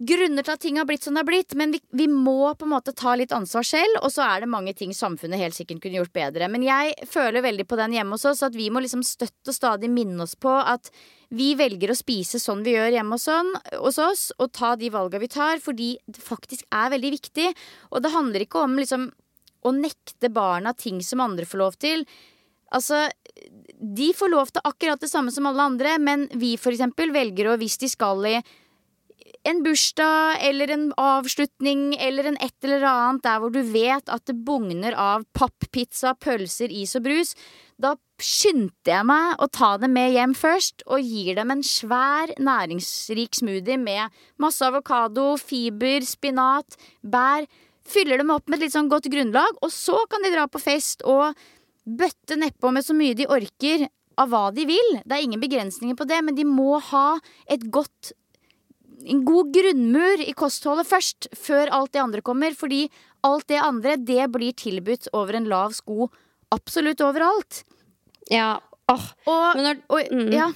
grunner til at ting har blitt som det har blitt, men vi, vi, må på en måte ta litt ansvar selv. Og så er det mange ting samfunnet helt sikkert kunne gjort bedre. Men jeg føler veldig på den hjemme hos oss, at vi må liksom støtt og stadig minne oss på at vi velger å spise sånn vi gjør hjemme hos, sånn, hos oss, og ta de valga vi tar, fordi det faktisk er veldig viktig. Og det handler ikke om liksom å nekte barna ting som andre får lov til. Altså, de får lov til akkurat det samme som alle andre, men vi eksempel velger å, hvis de skal i en bursdag eller en avslutning eller en et eller annet der hvor du vet at det bugner av papppizza, pølser, is og brus, da skyndte jeg meg å ta dem med hjem først og gir dem en svær, næringsrik smoothie med masse avokado, fiber, spinat, bær. Fyller dem opp med et litt sånn godt grunnlag, og så kan de dra på fest og bøtte nedpå med så mye de orker av hva de vil. Det er ingen begrensninger på det, men de må ha et godt en god grunnmur i kostholdet først, før alt det andre kommer. Fordi alt det andre, det blir tilbudt over en lav sko absolutt overalt. Ja. Åh. Og, Men når, og mm. ja.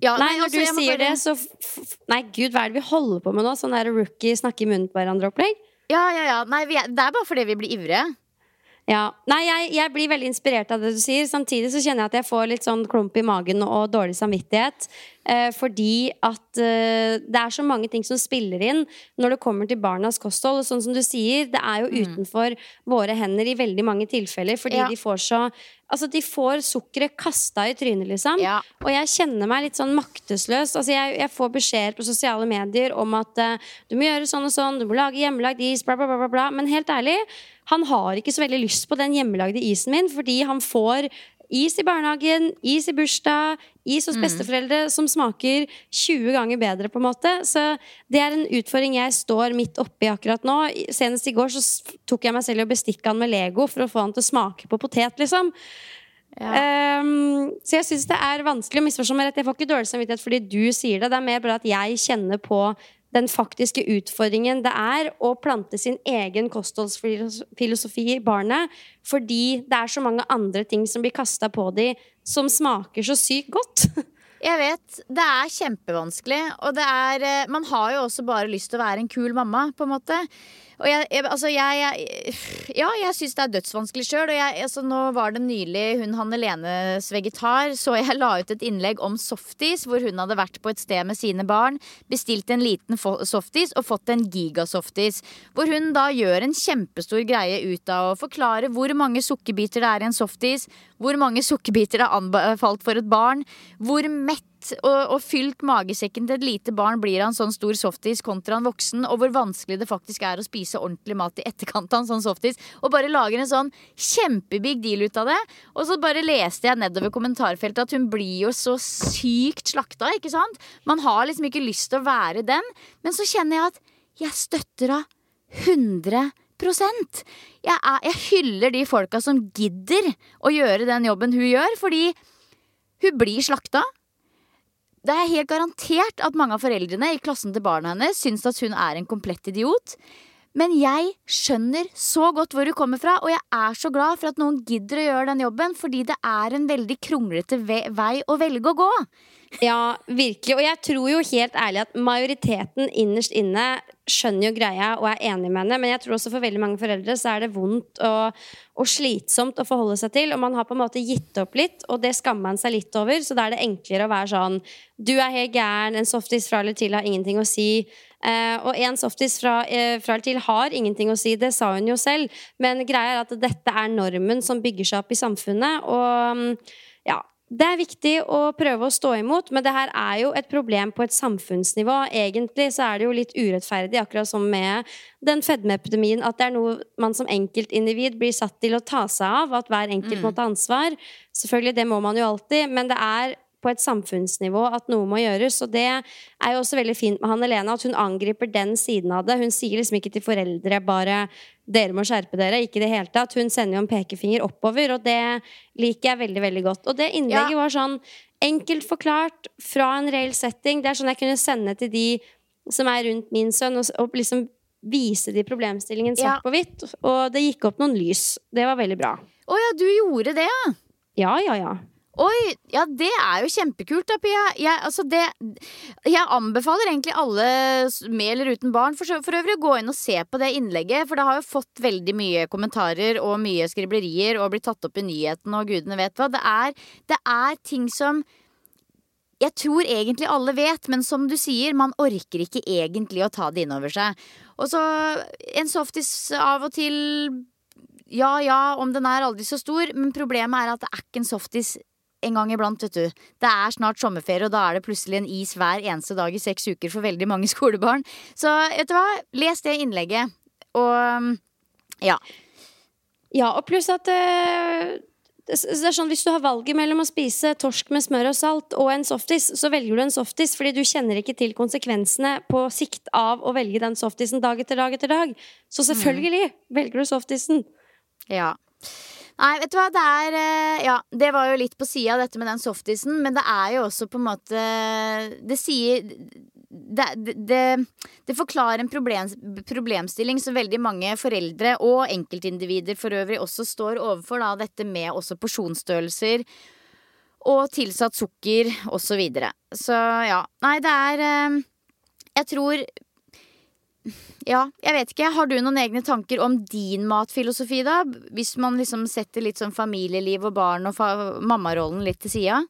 Ja, nei, når altså, du sier bare- det, så Nei, gud, hva er det vi holder på med nå? Sånn der rookie snakke i munnen på hverandre-opplegg? Ja, ja, ja. Nei, vi er, det er bare fordi vi blir ivrige. Ja. Nei, jeg, jeg blir veldig inspirert av det du sier. Samtidig så kjenner jeg at jeg får litt sånn klump i magen og dårlig samvittighet. Eh, fordi at eh, det er så mange ting som spiller inn når det kommer til barnas kosthold. Og sånn som du sier, det er jo utenfor våre hender i veldig mange tilfeller. Fordi Ja. de får så Altså, de får sukkeret kasta i trynet, liksom. Ja. Og jeg kjenner meg litt sånn maktesløs. Altså, jeg, jeg får beskjeder på sosiale medier om at eh, du må gjøre sånn og sånn, du må lage hjemmelagd is, bla, bla, bla, bla. Men helt ærlig, han har ikke så veldig lyst på den hjemmelagde isen min, fordi han får is i barnehagen, is i bursdag, is hos besteforeldre som smaker 20 ganger bedre, på en måte. Så det er en utfordring jeg står midt oppi akkurat nå. Senest i går så tok jeg meg selv i å bestikke han med Lego for å få han til å smake på potet, liksom. Ehm, så jeg syns det er vanskelig å misforstå meg rett. Jeg får ikke dårlig samvittighet fordi du sier det. Det er mer bare at jeg kjenner på den faktiske utfordringen det er å plante sin egen kostholdsfilosofi i barnet, fordi det er så mange andre ting som blir kasta på dem som smaker så sykt godt. *laughs* Jeg vet. Det er kjempevanskelig. Og det er eh, Man har jo også bare lyst til å være en kul mamma, på en måte. Og jeg, jeg altså jeg, jeg Ja, jeg syns det er dødsvanskelig sjøl. Altså nå var det nylig hun Hanne Lenes vegetar, så jeg la ut et innlegg om softis, hvor hun hadde vært på et sted med sine barn, bestilt en liten softis og fått en gigasoftis. Hvor hun da gjør en kjempestor greie ut av å forklare hvor mange sukkerbiter det er i en softis, hvor mange sukkerbiter det er anbefalt for et barn, hvor mett og, og fylt magesekken til et lite barn blir av en sånn stor softis kontra en voksen, og hvor vanskelig det faktisk er å spise ordentlig mat i etterkant av en sånn softis. Og bare lager en sånn kjempebig deal ut av det. Og så bare leste jeg nedover kommentarfeltet at hun blir jo så sykt slakta, ikke sant? Man har liksom ikke lyst til å være den, men så kjenner jeg at jeg støtter henne 100% jeg, er, jeg hyller de folka som gidder å gjøre den jobben hun gjør, fordi hun blir slakta. Det er helt garantert at mange av foreldrene i klassen til barna hennes syns at hun er en komplett idiot. Men jeg skjønner så godt hvor hun kommer fra, og jeg er så glad for at noen gidder å gjøre den jobben, fordi det er en veldig kronglete ve- vei å velge å gå. Ja, virkelig. Og jeg tror jo helt ærlig at majoriteten innerst inne skjønner jo greia og er enig med henne, men jeg tror også for veldig mange foreldre så er det vondt og, og slitsomt å forholde seg til, og man har på en måte gitt opp litt, og det skammer man seg litt over, så da er det enklere å være sånn Du er helt gæren, en softis fra eller til har ingenting å si. Eh, og en softis fra, eh, fra eller til har ingenting å si, det sa hun jo selv, men greia er at dette er normen som bygger seg opp i samfunnet, og mm, ja, det er viktig å prøve å stå imot, men det her er jo et problem på et samfunnsnivå. Egentlig så er det jo litt urettferdig, akkurat som med den fedmeepidemien, at det er noe man som enkeltindivid blir satt til å ta seg av, at hver enkelt må ta ansvar. Selvfølgelig, det må man jo alltid, men det er på et samfunnsnivå at noe må gjøres. Og det er jo også veldig fint med Hanne Lene, at hun angriper den siden av det. Hun sier liksom ikke til foreldre bare 'dere må skjerpe dere', ikke i det hele tatt. Hun sender jo en pekefinger oppover, og det liker jeg veldig, veldig godt. Og det innlegget var sånn enkelt forklart, fra en reell setting. Det er sånn jeg kunne sende til de som er rundt min sønn, og, og liksom vise de problemstillingen svart Ja. på hvitt. Og det gikk opp noen lys. Det var veldig bra. Å ja, du gjorde det, ja. Ja, ja, ja. Oi, ja det er jo kjempekult da, Pia. Jeg, altså det, jeg anbefaler egentlig alle med eller uten barn for, for øvrig å gå inn og se på det innlegget, for det har jo fått veldig mye kommentarer og mye skriblerier og blitt tatt opp i nyhetene og gudene vet hva. Det er, det er ting som jeg tror egentlig alle vet, men som du sier, man orker ikke egentlig å ta det inn over seg. Og så en softis av og til Ja ja, om den er aldri så stor, men problemet er at det er ikke en softis en gang iblant, vet du. Det er snart sommerferie, og da er det plutselig en is hver eneste dag i seks uker for veldig mange *laughs* skolebarn. Så vet du hva, les det innlegget. Og ja. Ja, og pluss at uh, det er sånn, Hvis du har valget mellom å spise torsk med smør og salt og en softis, så velger du en softis fordi du kjenner ikke til konsekvensene på sikt av å velge den softisen dag etter dag etter dag. Så selvfølgelig velger du softisen. Ja. Nei, vet du hva, det er eh, Ja, det var jo litt på sida dette med den softisen, men det er jo også på en måte Det sier det, det, det forklarer en problem, problemstilling som veldig mange foreldre og enkeltindivider for øvrig også står overfor, da, dette med også porsjonsstørrelser og tilsatt sukker osv. Så, videre. så ja. Nei, det er eh, Jeg tror ja, jeg vet ikke. Har du noen egne tanker om din matfilosofi, da? Hvis man liksom setter litt sånn familieliv og barn og mammarollen litt til sida?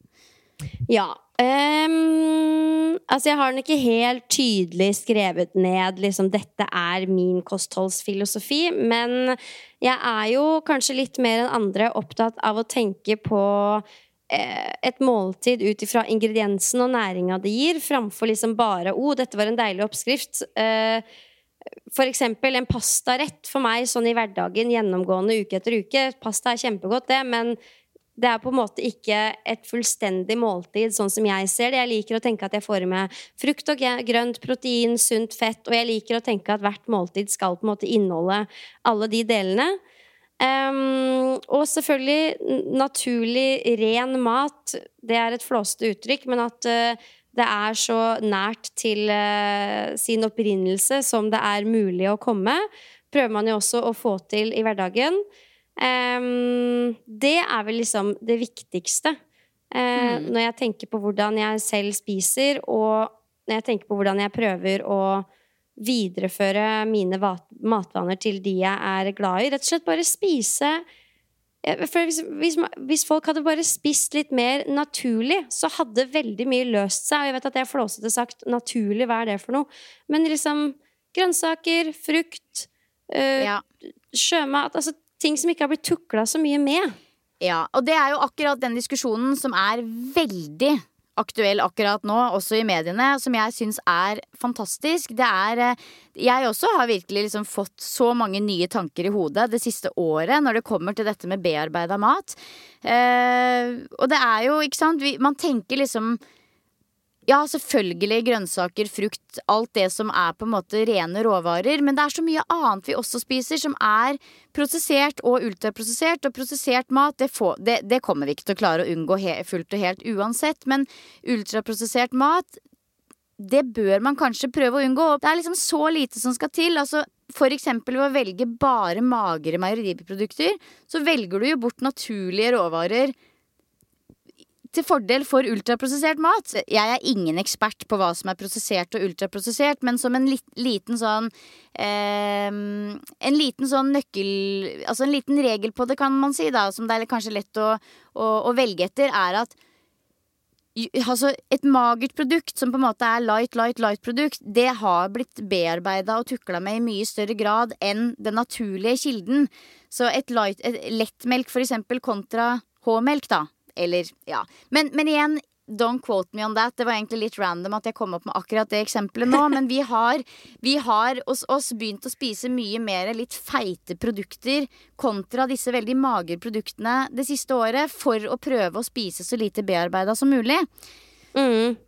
Ja. Um, altså, jeg har den ikke helt tydelig skrevet ned liksom dette er min kostholdsfilosofi, men jeg er jo kanskje litt mer enn andre opptatt av å tenke på et måltid ut ifra ingrediensen og næringa det gir, framfor liksom bare 'Å, oh, dette var en deilig oppskrift'. Eh, for eksempel en pastarett for meg sånn i hverdagen gjennomgående uke etter uke. Pasta er kjempegodt, det, men det er på en måte ikke et fullstendig måltid, sånn som jeg ser det. Jeg liker å tenke at jeg får i meg frukt og grønt, protein, sunt fett, og jeg liker å tenke at hvert måltid skal på en måte inneholde alle de delene. Ehm, og selvfølgelig naturlig, ren mat. Det er et flåsete uttrykk, men at uh, det er så nært til uh, sin opprinnelse som det er mulig å komme, prøver man jo også å få til i hverdagen. Um, det er vel liksom det viktigste. Mm. Når jeg tenker på hvordan jeg selv spiser, og når jeg tenker på hvordan jeg prøver å videreføre mine matvaner til de jeg er glad i. Rett og slett bare spise hvis, hvis, hvis folk hadde bare spist litt mer naturlig, så hadde veldig mye løst seg. Og jeg vet at jeg flåsete sagt. Naturlig, hva er det for noe? Men liksom grønnsaker, frukt, øh, Ja. sjømat Altså ting som ikke har blitt tukla så mye med. Ja, og det er jo akkurat den diskusjonen som er veldig aktuell akkurat nå, også i mediene, som jeg syns er fantastisk. Det er eh, Jeg også har virkelig liksom fått så mange nye tanker i hodet det siste året når det kommer til dette med bearbeida mat. Eh, og det er jo, ikke sant, vi, man tenker liksom ja, selvfølgelig grønnsaker, frukt, alt det som er på en måte rene råvarer. Men det er så mye annet vi også spiser som er prosessert og ultraprosessert. Og prosessert mat, det, får, det, det kommer vi ikke til å klare å unngå fullt og helt uansett. Men ultraprosessert mat, det bør man kanskje prøve å unngå. Det er liksom så lite som skal til. Altså eksempel ved å velge bare magre meieriprodukter, så velger du jo bort naturlige råvarer til fordel for ultraprosessert mat. Jeg er ingen ekspert på hva som er prosessert og ultraprosessert, men som en lit, liten sånn eh, En liten sånn nøkkel Altså en liten regel på det, kan man si, da, som det er kanskje lett å, å, å velge etter, er at Altså, et magert produkt som på en måte er light, light, light produkt, det har blitt bearbeida og tukla med i mye større grad enn den naturlige kilden. Så et, light, et lettmelk, for eksempel, kontra H-melk, da. Eller, ja. Men, men igjen, don't quote me on that. Det var egentlig litt random at jeg kom opp med akkurat det eksempelet nå. Men vi har, vi har hos oss begynt å spise mye mer litt feite produkter kontra disse veldig magre produktene det siste året for å prøve å spise så lite bearbeida som mulig. Mm.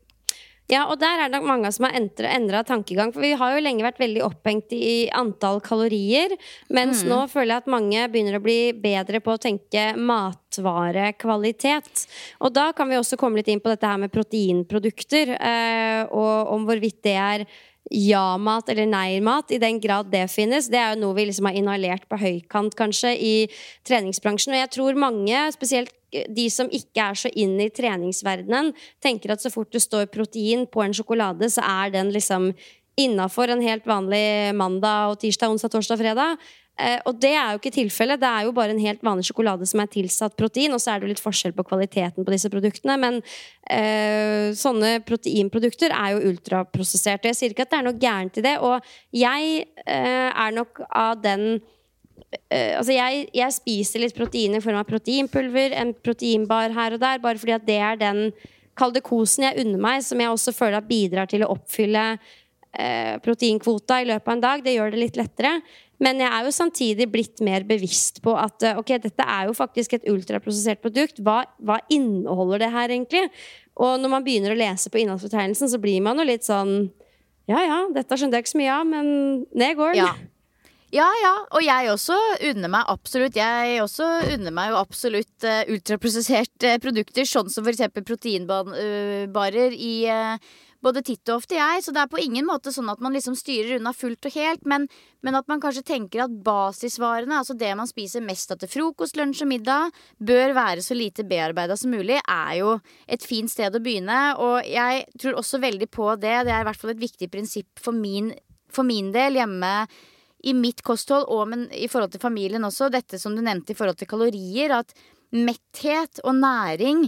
Ja, og der er det nok mange som har endra tankegang. For vi har jo lenge vært veldig opphengt i antall kalorier. Mens nå føler jeg at mange begynner å bli bedre på å tenke matvarekvalitet. Og da kan vi også komme litt inn på dette her med proteinprodukter, eh, og om hvorvidt det er ja-mat eller nei-mat, i den grad det finnes. Det er jo noe vi liksom har inhalert på høykant, kanskje, i treningsbransjen. Og jeg tror mange, spesielt de som ikke er så inn i treningsverdenen, tenker at så fort det står protein på en sjokolade, så er den liksom innafor en helt vanlig mandag og tirsdag, onsdag, torsdag, fredag. Eh, og det er jo ikke tilfellet. Det er jo bare en helt vanlig sjokolade som er tilsatt protein, og så er det jo litt forskjell på kvaliteten på disse produktene. Men eh, sånne proteinprodukter er jo ultraprosesserte. Jeg sier ikke at det er noe gærent i det. Og jeg eh, er nok av den eh, Altså, jeg, jeg, spiser litt protein i form av proteinpulver, en proteinbar her og der, bare fordi at det er den kaldekosen kosen jeg unner meg, som jeg også føler at bidrar til å oppfylle uh, proteinkvota i løpet av en dag. Det gjør det litt lettere. Men jeg er jo samtidig blitt mer bevisst på at uh, ok, dette er jo faktisk et ultraprosessert produkt. Hva, hva inneholder det her egentlig? Og når man begynner å lese på innholdsfortegnelsen, så blir man jo litt sånn Ja ja, dette skjønte jeg ikke så mye av, men ned går den. Ja. Ja, ja. Og jeg også unner meg absolutt Jeg også unner meg jo absolutt uh, ultraprosesserte uh, produkter, sånn som f.eks. proteinbarer i uh, både titt og ofte, jeg. Så det er på ingen måte sånn at man liksom styrer unna fullt og helt. Men, men at man kanskje tenker at basisvarene, altså det man spiser mest av til frokost, lunsj og middag, bør være så lite bearbeida som mulig, er jo et fint sted å begynne. Og jeg tror også veldig på det. Det er i hvert fall et viktig prinsipp for min, for min del hjemme i mitt kosthold, og men i forhold til familien også, dette som du nevnte i forhold til kalorier, at metthet og næring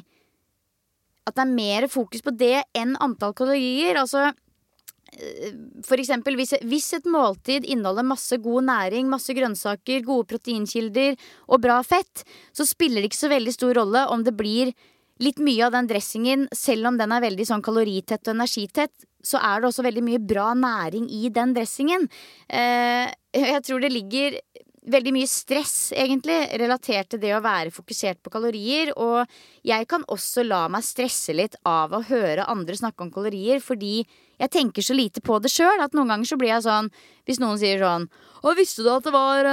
at det er mer fokus på det enn antall kalorier. Altså eh, for eksempel hvis, hvis et måltid inneholder masse god næring, masse grønnsaker, gode proteinkilder og bra fett, så spiller det ikke så veldig stor rolle om det blir litt mye av den dressingen, selv om den er veldig sånn kaloritett og energitett, så er det også veldig mye bra næring i den dressingen. Eh, jeg tror det ligger veldig mye stress, egentlig, relatert til det å være fokusert på kalorier. Og jeg kan også la meg stresse litt av å høre andre snakke om kalorier, fordi jeg tenker så lite på det sjøl at noen ganger så blir jeg sånn Hvis noen sier sånn Å, visste du at det var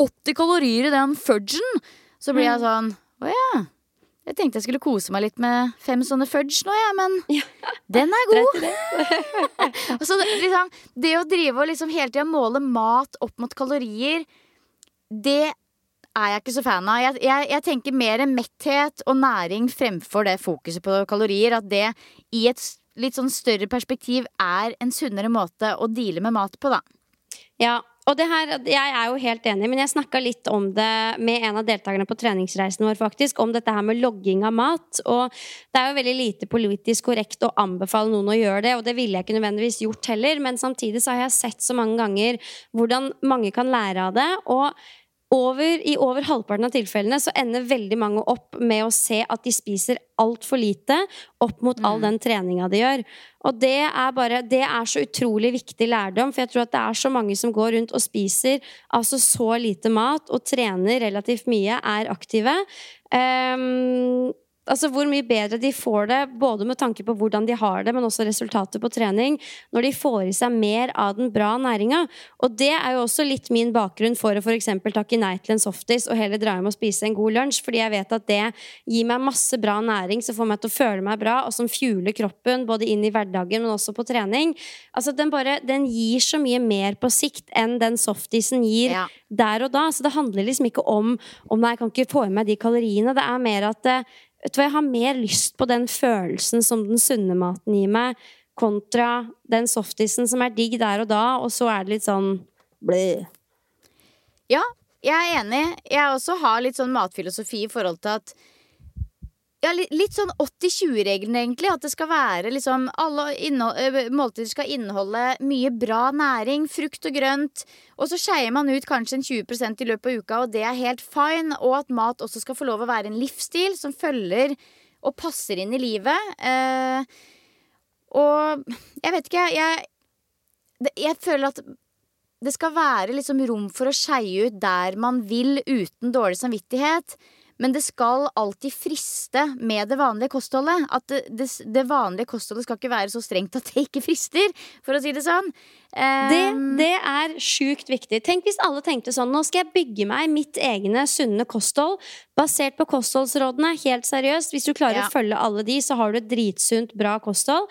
80 eh, kalorier i den fudgen? Så blir jeg mm. sånn Å ja. Jeg tenkte jeg skulle kose meg litt med fem sånne fudge nå, jeg, ja, men ja. den er god! *laughs* så liksom, det å drive og liksom hele tida måle mat opp mot kalorier det er jeg ikke så fan av. Jeg, jeg, jeg, tenker mer metthet og næring fremfor det fokuset på kalorier. At det i et litt sånn større perspektiv er en sunnere måte å deale med mat på, da. Ja, og det her, jeg er jo helt enig, men jeg snakka litt om det med en av deltakerne på treningsreisen vår, faktisk. Om dette her med logging av mat. Og det er jo veldig lite politisk korrekt å anbefale noen å gjøre det, og det ville jeg ikke nødvendigvis gjort heller, men samtidig så har jeg sett så mange ganger hvordan mange kan lære av det. og over, I over halvparten av tilfellene så ender veldig mange opp med å se at de spiser altfor lite opp mot all mm. den treninga de gjør. Og det er, bare, det er så utrolig viktig lærdom, for jeg tror at det er så mange som går rundt og spiser altså så lite mat og trener relativt mye, er aktive. Um, altså hvor mye bedre de får det, både med tanke på hvordan de har det, men også resultatet på trening, når de får i seg mer av den bra næringa. Og det er jo også litt min bakgrunn for å f.eks. takke nei til en softis og heller dra hjem og spise en god lunsj, fordi jeg vet at det gir meg masse bra næring som får meg til å føle meg bra, og som fjuler kroppen både inn i hverdagen, men også på trening. Altså den, bare, den gir så mye mer på sikt enn den softisen gir ja. der og da. Så det handler liksom ikke om om nei, jeg kan ikke få i meg de kaloriene. Det er mer at eh, Vet du hva, jeg har mer lyst på den følelsen som den sunne maten gir meg, kontra den softisen som er digg der og da, og så er det litt sånn bleh. Ja, jeg er enig. Jeg også har litt sånn matfilosofi i forhold til at ja, litt sånn 80-20-regelen, egentlig. At det skal være liksom Alle måltider skal inneholde mye bra næring. Frukt og grønt. Og så skeier man ut kanskje en 20% i løpet av uka, og det er helt fine. Og at mat også skal få lov å være en livsstil som følger og passer inn i livet. Eh, og jeg vet ikke, jeg Jeg føler at det skal være liksom rom for å skeie ut der man vil uten dårlig samvittighet. Men det skal alltid friste med det vanlige kostholdet. At det, det, det, vanlige kostholdet skal ikke være så strengt at det ikke frister, for å si det sånn. Um, det, det, er sjukt viktig. Tenk hvis alle tenkte sånn Nå skal jeg bygge meg mitt egne sunne kosthold basert på kostholdsrådene. Helt seriøst. Hvis du klarer ja. å følge alle de, så har du et dritsunt, bra kosthold.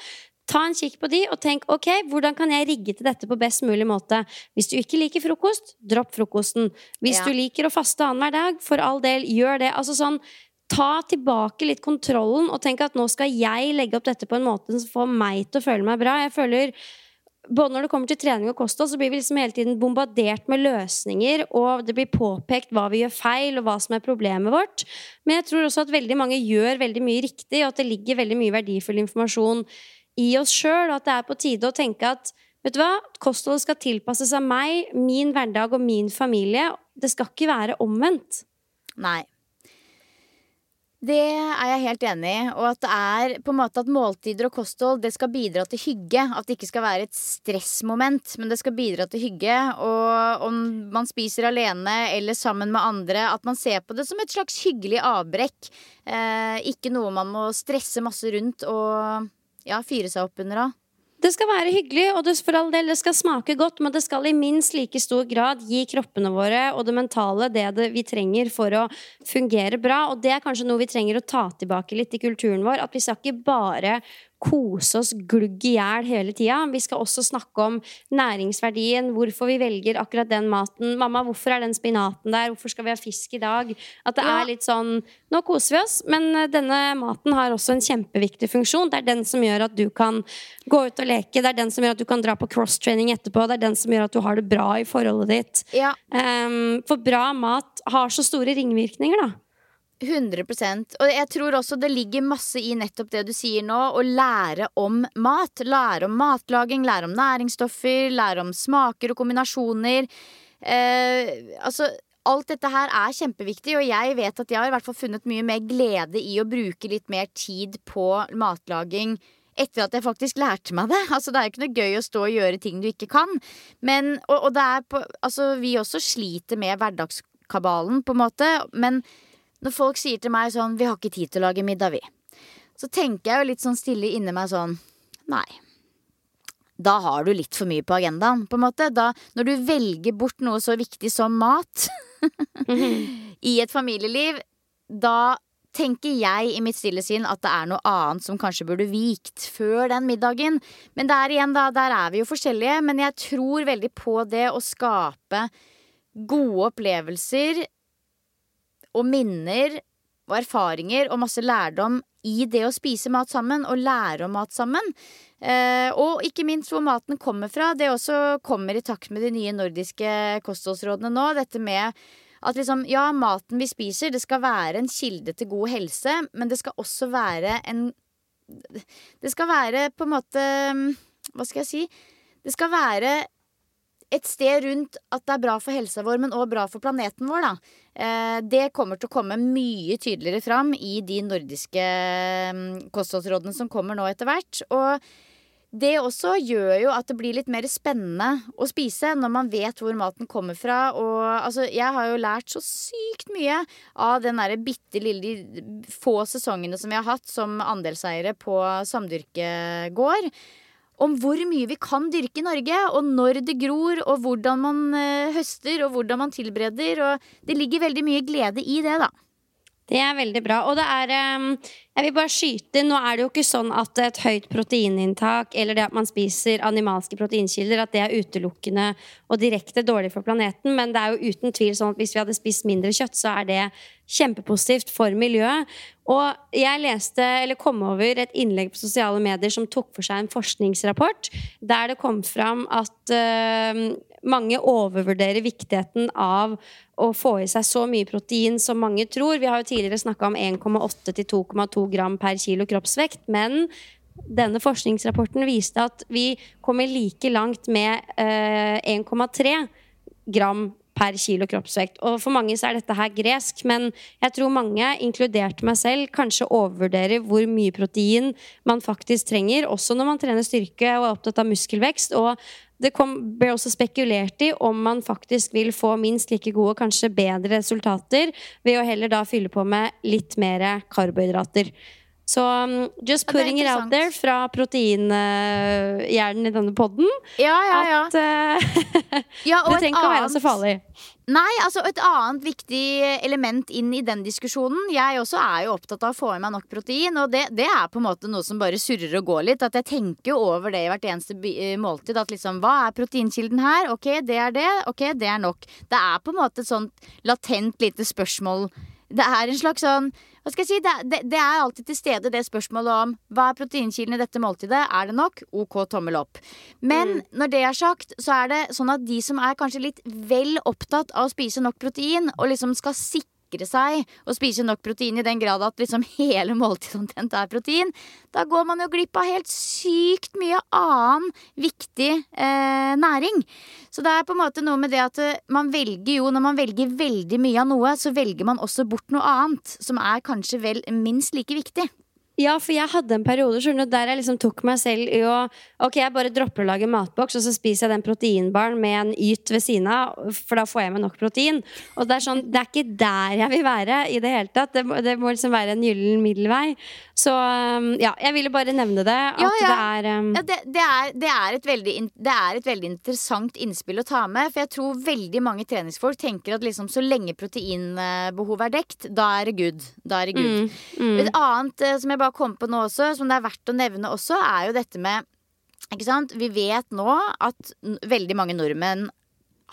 Ta en kikk på de, og tenk ok, hvordan kan jeg rigge til dette på best mulig måte. Hvis du ikke liker frokost, dropp frokosten. Hvis ja. du liker å faste annenhver dag, for all del, gjør det. Altså sånn, ta tilbake litt kontrollen og tenk at nå skal jeg legge opp dette på en måte som får meg til å føle meg bra. Jeg føler både når det kommer til trening og kosthold, så blir vi liksom hele tiden bombardert med løsninger, og det blir påpekt hva vi gjør feil, og hva som er problemet vårt. Men jeg tror også at veldig mange gjør veldig mye riktig, og at det ligger veldig mye verdifull informasjon i oss sjøl, at det er på tide å tenke at vet du hva, kostholdet skal tilpasses av meg, min hverdag og min familie. Det skal ikke være omvendt. Nei. Det er jeg helt enig i. Og at det er på en måte at måltider og kosthold det skal bidra til hygge. At det ikke skal være et stressmoment, men det skal bidra til hygge. Og om man spiser alene eller sammen med andre, at man ser på det som et slags hyggelig avbrekk. Eh, ikke noe man må stresse masse rundt og ja, fyre seg opp under da. Det skal være hyggelig, og det, for all del, det skal smake godt, men det skal i minst like stor grad gi kroppene våre og det mentale det, det vi trenger for å fungere bra. Og det er kanskje noe vi trenger å ta tilbake litt i kulturen vår. At vi skal ikke bare kose oss glugg i hjel hele tida. Vi skal også snakke om næringsverdien, hvorfor vi velger akkurat den maten. 'Mamma, hvorfor er den spinaten der? Hvorfor skal vi ha fisk i dag?' At det ja. er litt sånn Nå koser vi oss, men eh, denne maten har også en kjempeviktig funksjon. Det er den som gjør at du kan gå ut og leke. Det er den som gjør at du kan dra på cross-training etterpå. Det er den som gjør at du har det bra i forholdet ditt. Ja. Um, for bra mat har så store ringvirkninger, da. 100% Og jeg tror også det ligger masse i nettopp det du sier nå, å lære om mat. Lære om matlaging, lære om næringsstoffer, lære om smaker og kombinasjoner. Eh, altså Alt dette her er kjempeviktig, og jeg vet at jeg har i hvert fall funnet mye mer glede i å bruke litt mer tid på matlaging etter at jeg faktisk lærte meg det. Altså, det er jo ikke noe gøy å stå og gjøre ting du ikke kan. Men, og, og det er på Altså, vi også sliter med hverdagskabalen, på en måte. Men når folk sier til meg sånn 'Vi har ikke tid til å lage middag, vi', så tenker jeg jo litt sånn stille inni meg sånn Nei. Da har du litt for mye på agendaen, på en måte. Da, når du velger bort noe så viktig som mat *laughs* i et familieliv, da tenker jeg i mitt stille sinn at det er noe annet som kanskje burde vikt før den middagen. Men der igjen, da, der er vi jo forskjellige. Men jeg tror veldig på det å skape gode opplevelser og minner og erfaringer og masse lærdom i det å spise mat sammen og lære om mat sammen. Eh, og ikke minst hvor maten kommer fra. Det også kommer i takt med de nye nordiske kostholdsrådene nå. Dette med at liksom, ja, maten vi spiser, det skal være en kilde til god helse, men det skal også være en Det skal være på en måte Hva skal jeg si? Det skal være et sted rundt at det er bra for helsa vår, men òg bra for planeten vår, da. Eh, det kommer til å komme mye tydeligere fram i de nordiske mm, kostholdsrådene som kommer nå etter hvert. Og det også gjør jo at det blir litt mer spennende å spise når man vet hvor maten kommer fra. Og altså, jeg har jo lært så sykt mye av den derre bitte lille få sesongene som vi har hatt som andelseiere på samdyrkegård om hvor mye vi kan dyrke i Norge, og når det gror, og hvordan man uh, høster, og hvordan man tilbereder. Og det ligger veldig mye glede i det, da. Det er veldig bra. Og det er um, Jeg vil bare skyte Nå er det jo ikke sånn at et høyt proteininntak eller det at man spiser animalske proteinkilder, at det er utelukkende og direkte dårlig for planeten. Men det er jo uten tvil sånn at hvis vi hadde spist mindre kjøtt, så er det kjempepositivt for miljøet. Og jeg leste, eller kom over et innlegg på sosiale medier som tok for seg en forskningsrapport der det kom fram at uh, mange overvurderer viktigheten av å få i seg så mye protein som mange tror. Vi har jo tidligere snakka om 1,8 til 2,2 gram per kilo kroppsvekt. Men denne forskningsrapporten viste at vi kommer like langt med eh, 1,3 gram per kilo kroppsvekt. Og for mange så er dette her gresk, men jeg tror mange, inkludert meg selv, kanskje overvurderer hvor mye protein man faktisk trenger, også når man trener styrke og er opptatt av muskelvekst. Og det kom, ble også spekulert i om man faktisk vil få minst like gode, kanskje bedre resultater ved å heller da fylle på med litt mer karbohydrater. Så um, just putting it out there fra proteinhjernen uh, i denne poden. Ja, ja, ja. At uh, *laughs* ja, det trenger ikke å være så farlig. Nei, altså et annet viktig element inn i den diskusjonen Jeg også er jo opptatt av å få i meg nok protein, og det, det, er på en måte noe som bare surrer og går litt. At jeg tenker over det i hvert eneste eh, måltid. At liksom, hva er proteinkilden her? Ok, det er det. Ok, det er nok. Det er på en måte et sånt latent lite spørsmål det er en slags sånn hva skal jeg si, det, det, det er alltid til stede det spørsmålet om hva er proteinkilden i dette måltidet. Er det nok? OK, tommel opp. Men når det er sagt, så er det sånn at de som er kanskje litt vel opptatt av å spise nok protein, og liksom skal sikre seg å spise nok protein i den grad at liksom hele måltidet omtrent er protein, da går man jo glipp av helt sykt mye annen viktig eh, næring. Så det er på en måte noe med det at eh, man velger jo, når man velger veldig mye av noe, så velger man også bort noe annet som er kanskje vel minst like viktig. Ja, for jeg hadde en periode skjønner der jeg liksom tok meg selv i å Ok, jeg bare dropper å lage matboks, og så spiser jeg den proteinbaren med en yt ved siden av, for da får jeg meg nok protein. Og det er sånn, det er ikke der jeg vil være i det hele tatt. Det det må liksom være en gyllen middelvei. Så um, ja, jeg ville bare nevne det. At Ja, ja. det er um, Ja, det, det, er, det, er et veldig, det er et veldig interessant innspill å ta med. For jeg tror veldig mange treningsfolk tenker at liksom, så lenge proteinbehovet er dekt, da er det good. Da er det good. mm. Et annet eh, som jeg bare kom på nå også, som det er verdt å nevne også, er jo dette med ikke sant? Vi vet nå at veldig mange nordmenn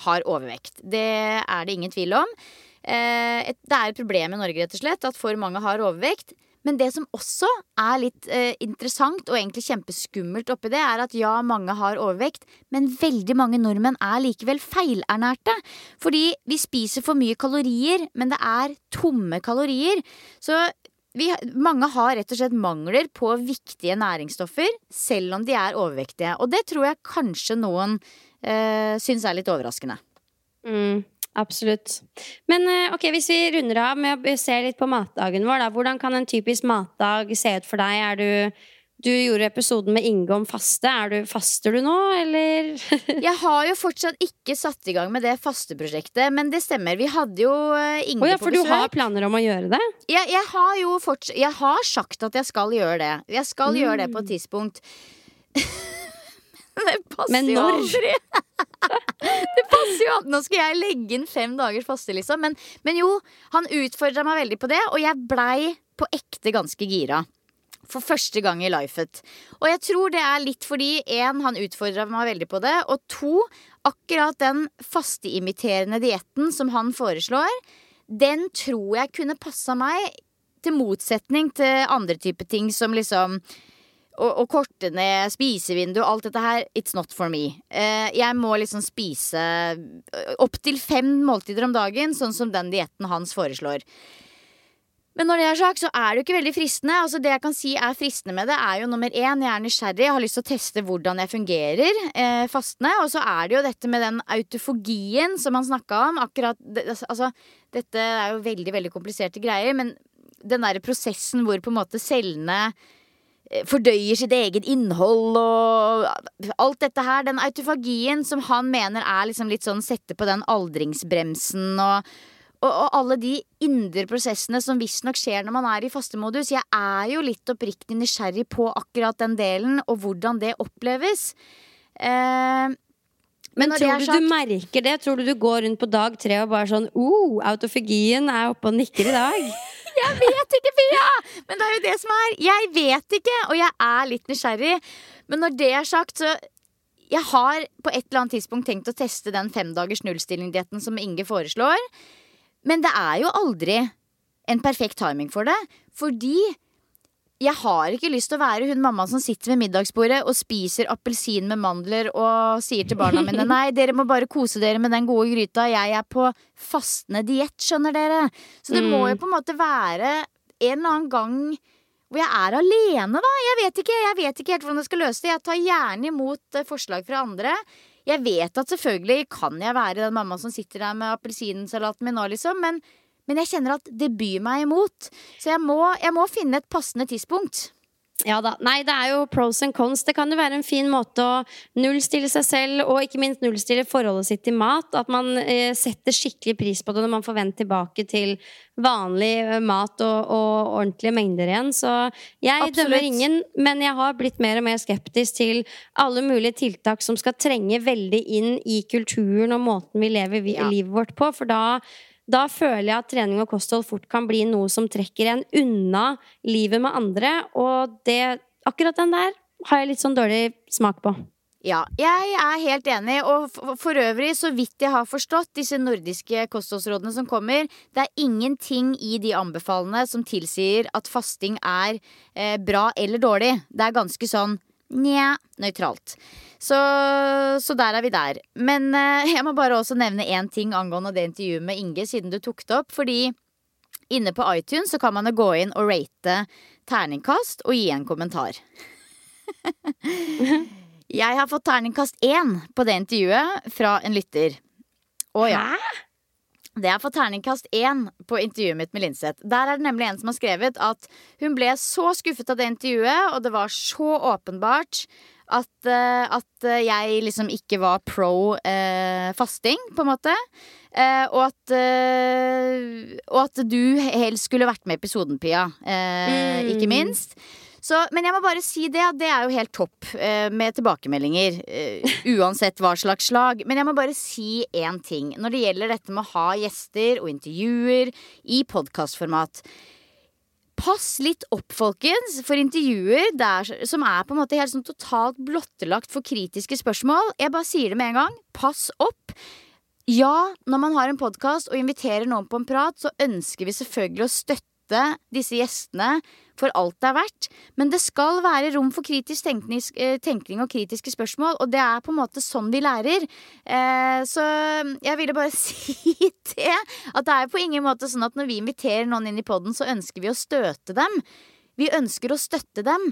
har overvekt. Det er det ingen tvil om. Eh, det er et problem i Norge, rett og slett, at for mange har overvekt. Men det som også er litt eh, interessant og egentlig kjempeskummelt oppi det, er at ja, mange har overvekt, men veldig mange nordmenn er likevel feilernærte. Fordi vi spiser for mye kalorier, men det er tomme kalorier. Så vi, mange har rett og slett mangler på viktige næringsstoffer, selv om de er overvektige. Og det tror jeg kanskje noen eh, syns er litt overraskende. Mm, absolutt. Men eh, ok, hvis vi runder av med å se litt på matdagen vår, da. Hvordan kan en typisk matdag se ut for deg? Er du du gjorde episoden med Inge om faste. Er du, faster du nå, eller? *laughs* Jeg har jo fortsatt ikke satt i gang med det fasteprosjektet, men det stemmer. Vi hadde jo eh, Inge oh, ja, på for du har planer om å gjøre det? jeg, jeg har jo fortsatt Jeg har sagt at jeg skal gjøre det. Jeg skal gjøre det på et tidspunkt. *laughs* det passer Men jo aldri. *laughs* det passer jo aldri. Nå skal jeg legge inn fem dagers faste, liksom. Men, men jo, han utfordra meg veldig på det, og jeg blei på ekte ganske gira. For første gang i lifet. Og jeg tror det er litt fordi én, han utfordra meg veldig på det, og to, akkurat den fasteimiterende dietten som han foreslår, den tror jeg kunne passa meg, til motsetning til andre typer ting som liksom å, korte ned spisevindu, alt dette her, it's not for me. Eh, jeg må liksom spise opptil fem måltider om dagen, sånn som den dietten hans foreslår. Men når det er sagt, så er det jo ikke veldig fristende. Altså Det jeg kan si er fristende med det, er jo nummer én, jeg er nysgjerrig, jeg har lyst til å teste hvordan jeg fungerer eh, fastende. Og så er det jo dette med den autofogien som han snakka om. Akkurat, det, altså, dette er jo veldig, veldig kompliserte greier, men den derre prosessen hvor på en måte cellene eh, fordøyer sitt eget innhold og alt dette her. Den autofagien som han mener er liksom litt sånn sette på den aldringsbremsen og og, og alle de indre prosessene som visstnok skjer når man er i fastemodus. Jeg er jo litt oppriktig nysgjerrig på akkurat den delen, og hvordan det oppleves. Eh, Men når tror du sagt- du merker det? Tror du du går rundt på dag tre og bare sånn oh, autofagien er oppe og nikker i dag? *laughs* Jeg vet ikke, Pia! Men det er jo det som er. Jeg vet ikke, og jeg er litt nysgjerrig. Men når det er sagt, så Jeg har på et eller annet tidspunkt tenkt å teste den femdagers nullstillingdietten som Inge foreslår. Men det er jo aldri en perfekt timing for det. Fordi jeg har ikke lyst til å være hun mammaen som sitter ved middagsbordet og spiser appelsin med mandler og sier til barna mine *laughs* nei, dere må bare kose dere med den gode gryta. Jeg er på fastende diett, skjønner dere. Så det må jo på en måte være en eller annen gang hvor jeg er alene, da. Jeg vet ikke, jeg vet ikke helt hvordan jeg skal løse det. Jeg tar gjerne imot eh, forslag fra andre. Jeg vet at selvfølgelig kan jeg være den mamma som sitter der med appelsinsalaten min nå, liksom, men, men jeg kjenner at det byr meg imot. Så jeg må, jeg må finne et passende tidspunkt. Ja da. Nei, det er jo pros and cons. Det kan jo være en fin måte å nullstille seg selv, og ikke minst nullstille forholdet sitt til mat. At man eh, setter skikkelig pris på det når man får vendt tilbake til vanlig eh, mat og, og ordentlige mengder igjen. Så jeg Absolutt. dømmer ingen, men jeg har blitt mer og mer skeptisk til alle mulige tiltak som skal trenge veldig inn i kulturen og måten vi lever vi Ja. livet vårt på. For da da føler jeg at trening og kosthold fort kan bli noe som trekker en unna livet med andre, og det, akkurat den der har jeg litt sånn dårlig smak på. Ja, jeg er helt enig. Og for, øvrig, så vidt jeg har forstått disse nordiske kostholdsrådene som kommer, det er ingenting i de anbefalene som tilsier at fasting er eh, bra eller dårlig. Det er ganske sånn nja, nøytralt. Så, så, der er vi der. Men eh, jeg må bare også nevne én ting angående det intervjuet med Inge, siden du tok det opp. Fordi inne på iTunes så kan man jo gå inn og rate terningkast og gi en kommentar. *laughs* Jeg har fått terningkast én på det intervjuet fra en lytter. Å ja. Hæ? Det er for terningkast én på intervjuet mitt med Linseth. Der er det nemlig en som har skrevet at hun ble så skuffet av det intervjuet, og det var så åpenbart at, uh, at jeg liksom ikke var pro uh, fasting, på en måte. Uh, og, at, og at du helst skulle vært med i episoden, Pia. Mm. Ikke minst. Så, men jeg må bare si det, det er jo helt topp eh, med tilbakemeldinger. Eh, uansett hva slags slag. Men jeg må bare si én ting når det gjelder dette med å ha gjester og intervjuer i podkastformat. Pass litt opp, folkens, for intervjuer der, som er på en måte helt sånn totalt blottelagt for kritiske spørsmål. Jeg bare sier det med en gang. Pass opp. Ja, når man har en podkast og inviterer noen på en prat, så ønsker vi selvfølgelig å støtte disse gjestene for alt det er verdt. Men det skal være rom for kritisk tenkning, eh, tenkning, og kritiske spørsmål, og det er på en måte sånn vi lærer. Eh, så jeg ville bare *laughs* si det. At det er på ingen måte sånn at når vi inviterer noen inn i poden, så ønsker vi å støte dem. Vi ønsker å støtte dem.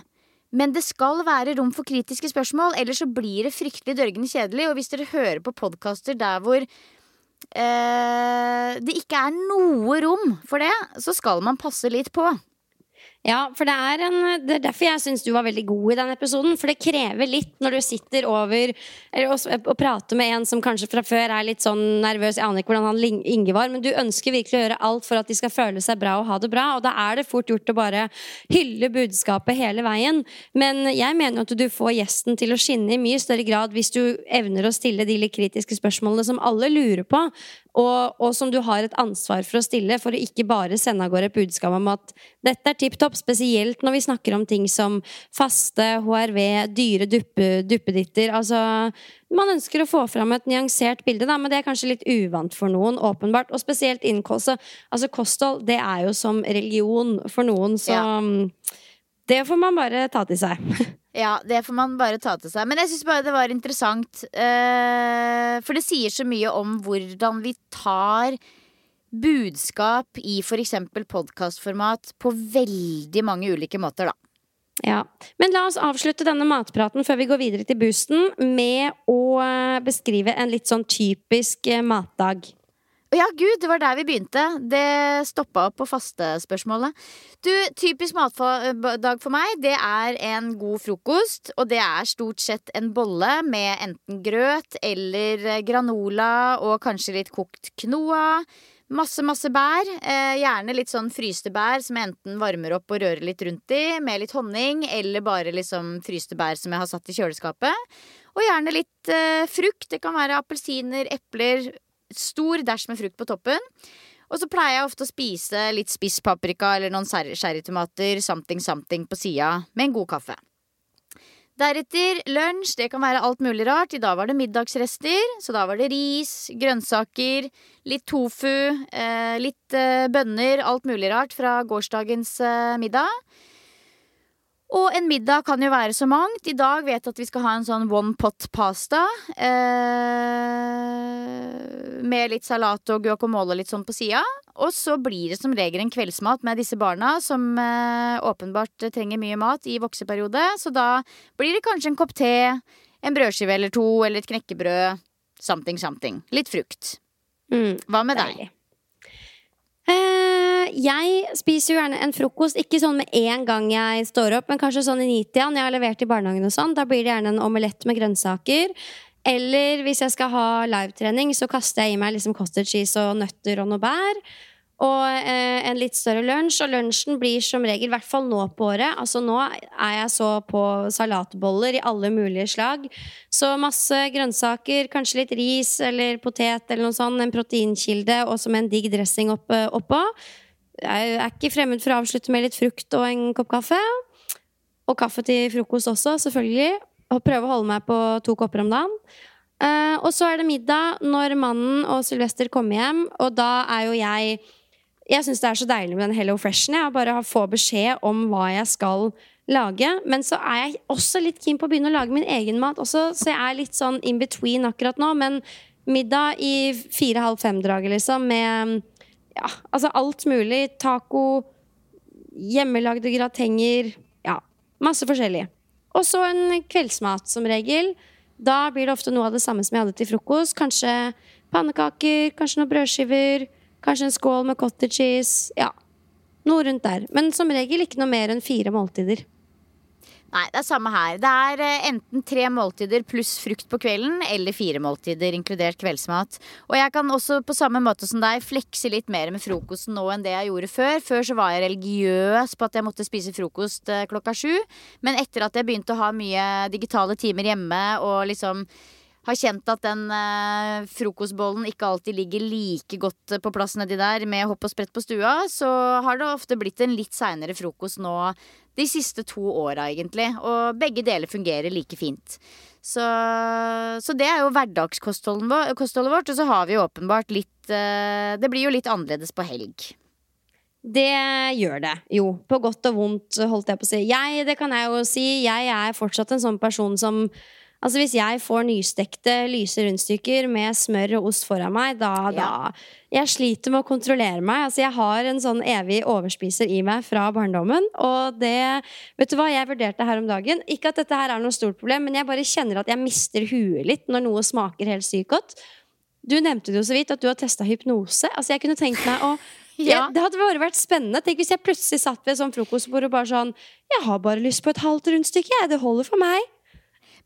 Men det skal være rom for kritiske spørsmål, ellers så blir det fryktelig dørgende kjedelig. Og hvis dere hører på podkaster der hvor eh, det ikke er noe rom for det, så skal man passe litt på. Ja, for det er, en, det er derfor jeg syns du var veldig god i den episoden. For det krever litt når du sitter over eller, og, og, prater med en som kanskje fra før er litt sånn nervøs. Jeg aner ikke hvordan han Inge var, men du ønsker virkelig å gjøre alt for at de skal føle seg bra og ha det bra. Og da er det fort gjort å bare hylle budskapet hele veien. Men jeg mener at du får gjesten til å skinne i mye større grad hvis du evner å stille de litt kritiske spørsmålene som alle lurer på. Og, og, som du har et ansvar for å stille, for å ikke bare sende av gårde et budskap om at dette er tipp topp, spesielt når vi snakker om ting som faste, HRV, dyre duppe, duppeditter. Altså, man ønsker å få fram et nyansert bilde, da, men det er kanskje litt uvant for noen, åpenbart. Og spesielt innen kosthold. Altså, kosthold, det er jo som religion for noen, så ja. Det får man bare ta til seg. *laughs* Ja, det får man bare ta til seg. Men jeg syns bare det var interessant. Uh, for det sier så mye om hvordan vi tar budskap i f.eks. podkastformat på veldig mange ulike måter, da. Ja. Men la oss avslutte denne matpraten før vi går videre til boosten, med å eh, beskrive en litt sånn typisk eh, matdag. Ja, gud, det var der vi begynte. Det stoppa opp på fastespørsmålet. Du, typisk matdag for meg, det er en god frokost. Og det er stort sett en bolle med enten grøt eller granola og kanskje litt kokt quinoa. Masse, masse bær. Eh, gjerne litt sånn fryste bær som jeg enten varmer opp og rører litt rundt i, med litt honning, eller bare liksom fryste bær som jeg har satt i kjøleskapet. Og gjerne litt eh, frukt. Det kan være appelsiner, epler, stor dæsj med frukt på toppen. Og så pleier jeg ofte å spise litt spiss paprika eller noen sherrytomater, something something på sida, med en god kaffe. Deretter lunsj. Det kan være alt mulig rart. I dag var det middagsrester, så da var det ris, grønnsaker, litt tofu, eh, litt eh, bønner, alt mulig rart fra gårsdagens eh, middag. Og en middag kan jo være så mangt. I dag vet jeg at vi skal ha en sånn one pot pasta. Eh, med litt salat og guacamole litt sånn på sida. Og så blir det som regel en kveldsmat med disse barna, som eh, åpenbart trenger mye mat i vokseperiode. Så da blir det kanskje en kopp te, en brødskive eller to, eller et knekkebrød. Something, something. Litt frukt. Mm, Hva med deg? Eh, jeg spiser jo gjerne en frokost, ikke sånn med en gang jeg står opp, men kanskje sånn i nitida når jeg har levert i barnehagen og sånn. Da blir det gjerne en omelett med grønnsaker. Eller hvis jeg skal ha livetrening, så kaster jeg i meg liksom cottage cheese og nøtter og noe bær og eh, en litt større lunsj. Og lunsjen blir som regel, i hvert fall nå på året Altså nå er jeg så på salatboller i alle mulige slag. Så masse grønnsaker, kanskje litt ris eller potet eller noe sånt. En proteinkilde og som en digg dressing opp, oppå. Jeg er ikke fremmed for å avslutte med litt frukt og en kopp kaffe. Og kaffe til frokost også, selvfølgelig. og prøve å holde meg på to kopper om dagen. Uh, og så er det middag når mannen og Sylvester kommer hjem, og da er jo jeg Jeg syns det er så deilig med den Hello Freshen. Jeg bare få beskjed om hva jeg skal lage. Men så er jeg også litt keen på å begynne å lage min egen mat også, så jeg er litt sånn in between akkurat nå. Men middag i fire-halv fem-draget, liksom, med ja, altså alt mulig. Taco, hjemmelagde gratenger. Ja, masse forskjellig. Og så en kveldsmat, som regel. Da blir det ofte noe av det samme som jeg hadde til frokost. Kanskje pannekaker, kanskje noen brødskiver, kanskje en skål med cottage cheese. Ja, noe rundt der. Men som regel ikke noe mer enn fire måltider. Nei, det er samme her. Det er eh, enten tre måltider pluss frukt på kvelden, eller fire måltider, inkludert kveldsmat. Og jeg kan også på samme måte som deg flekse litt mer med frokosten nå enn det jeg gjorde før. Før så var jeg religiøs på at jeg måtte spise frokost eh, klokka sju. Men etter at jeg begynte å ha mye digitale timer hjemme og liksom har kjent at den eh, frokostbollen ikke alltid ligger like godt på plass nedi der med hopp og sprett på stua, så har det ofte blitt en litt seinere frokost nå de siste to åra, egentlig. Og begge deler fungerer like fint. Så, så det er jo hverdagskostholdet vårt. Og så har vi jo åpenbart litt eh, Det blir jo litt annerledes på helg. Det gjør det. Jo. På godt og vondt, holdt jeg på å si. Jeg, det kan jeg jo si. Jeg er fortsatt en sånn person som Altså Hvis jeg får nystekte lyse rundstykker med smør og ost foran meg, da, ja. da Jeg sliter med å kontrollere meg. Altså Jeg har en sånn evig overspiser i meg fra barndommen. Og det Vet du hva, jeg vurderte her om dagen. Ikke at dette her er noe stort problem, men jeg bare kjenner at jeg mister huet litt når noe smaker helt sykt godt. Du nevnte det jo så vidt at du har testa hypnose. Altså Jeg kunne tenkt meg å *laughs* ja. det hadde bare vært spennende. Tenk hvis jeg plutselig satt ved et sånn frokostbord og bare sånn Jeg har bare lyst på et halvt rundstykke, jeg. Det holder for meg.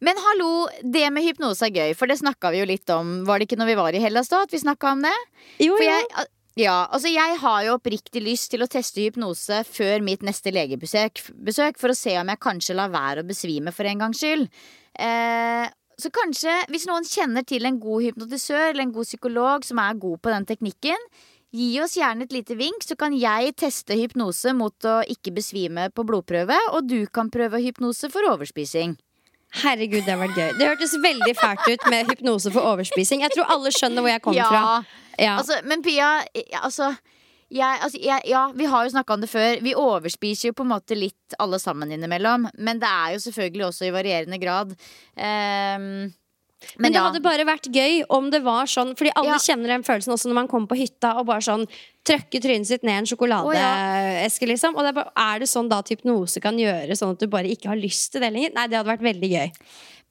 Men hallo, det med hypnose er gøy, for det snakka vi jo litt om. Var det ikke når vi var i Hellas da, at vi snakka om det? Jo, jo. Jeg, ja, altså jeg har jo oppriktig lyst til å teste hypnose før mitt neste legebesøk, besøk, for å se om jeg kanskje lar være å besvime for en gangs skyld. Eh, så kanskje, hvis noen kjenner til en god hypnotisør eller en god psykolog som er god på den teknikken, gi oss gjerne et lite vink, så kan jeg teste hypnose mot å ikke besvime på blodprøve, og du kan prøve hypnose for overspising. Herregud, det har vært gøy. Det hørtes veldig fælt ut med hypnose for overspising. Jeg tror alle skjønner hvor jeg kommer ja. fra. Ja. Altså, men Pia, altså, jeg, altså jeg, Ja, vi har jo snakka om det før. Vi overspiser jo på en måte litt alle sammen innimellom. Men det er jo selvfølgelig også i varierende grad. Um, men, men det ja. hadde bare vært gøy om det var sånn, fordi alle ja. kjenner den følelsen også når man kommer på hytta og bare sånn trøkker trynet sitt ned en sjokoladeeske, liksom. Og det er, bare, er, det sånn da hypnose kan gjøre, sånn at du bare ikke har lyst til det lenger? Nei, det hadde vært veldig gøy.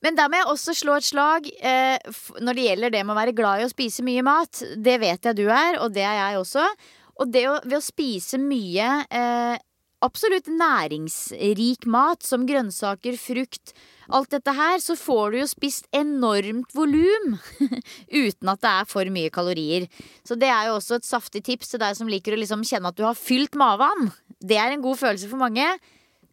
Men da må jeg også slå et slag eh, når det gjelder det med å være glad i å spise mye mat. Det vet jeg du er, og det er jeg også. Og det å, ved å spise mye eh, absolutt næringsrik mat, som grønnsaker, frukt, alt dette her, så får du jo spist enormt volum *laughs* uten at det er for mye kalorier. Så det er jo også et saftig tips til deg som liker å liksom kjenne at du har fylt maven. Det er en god følelse for mange.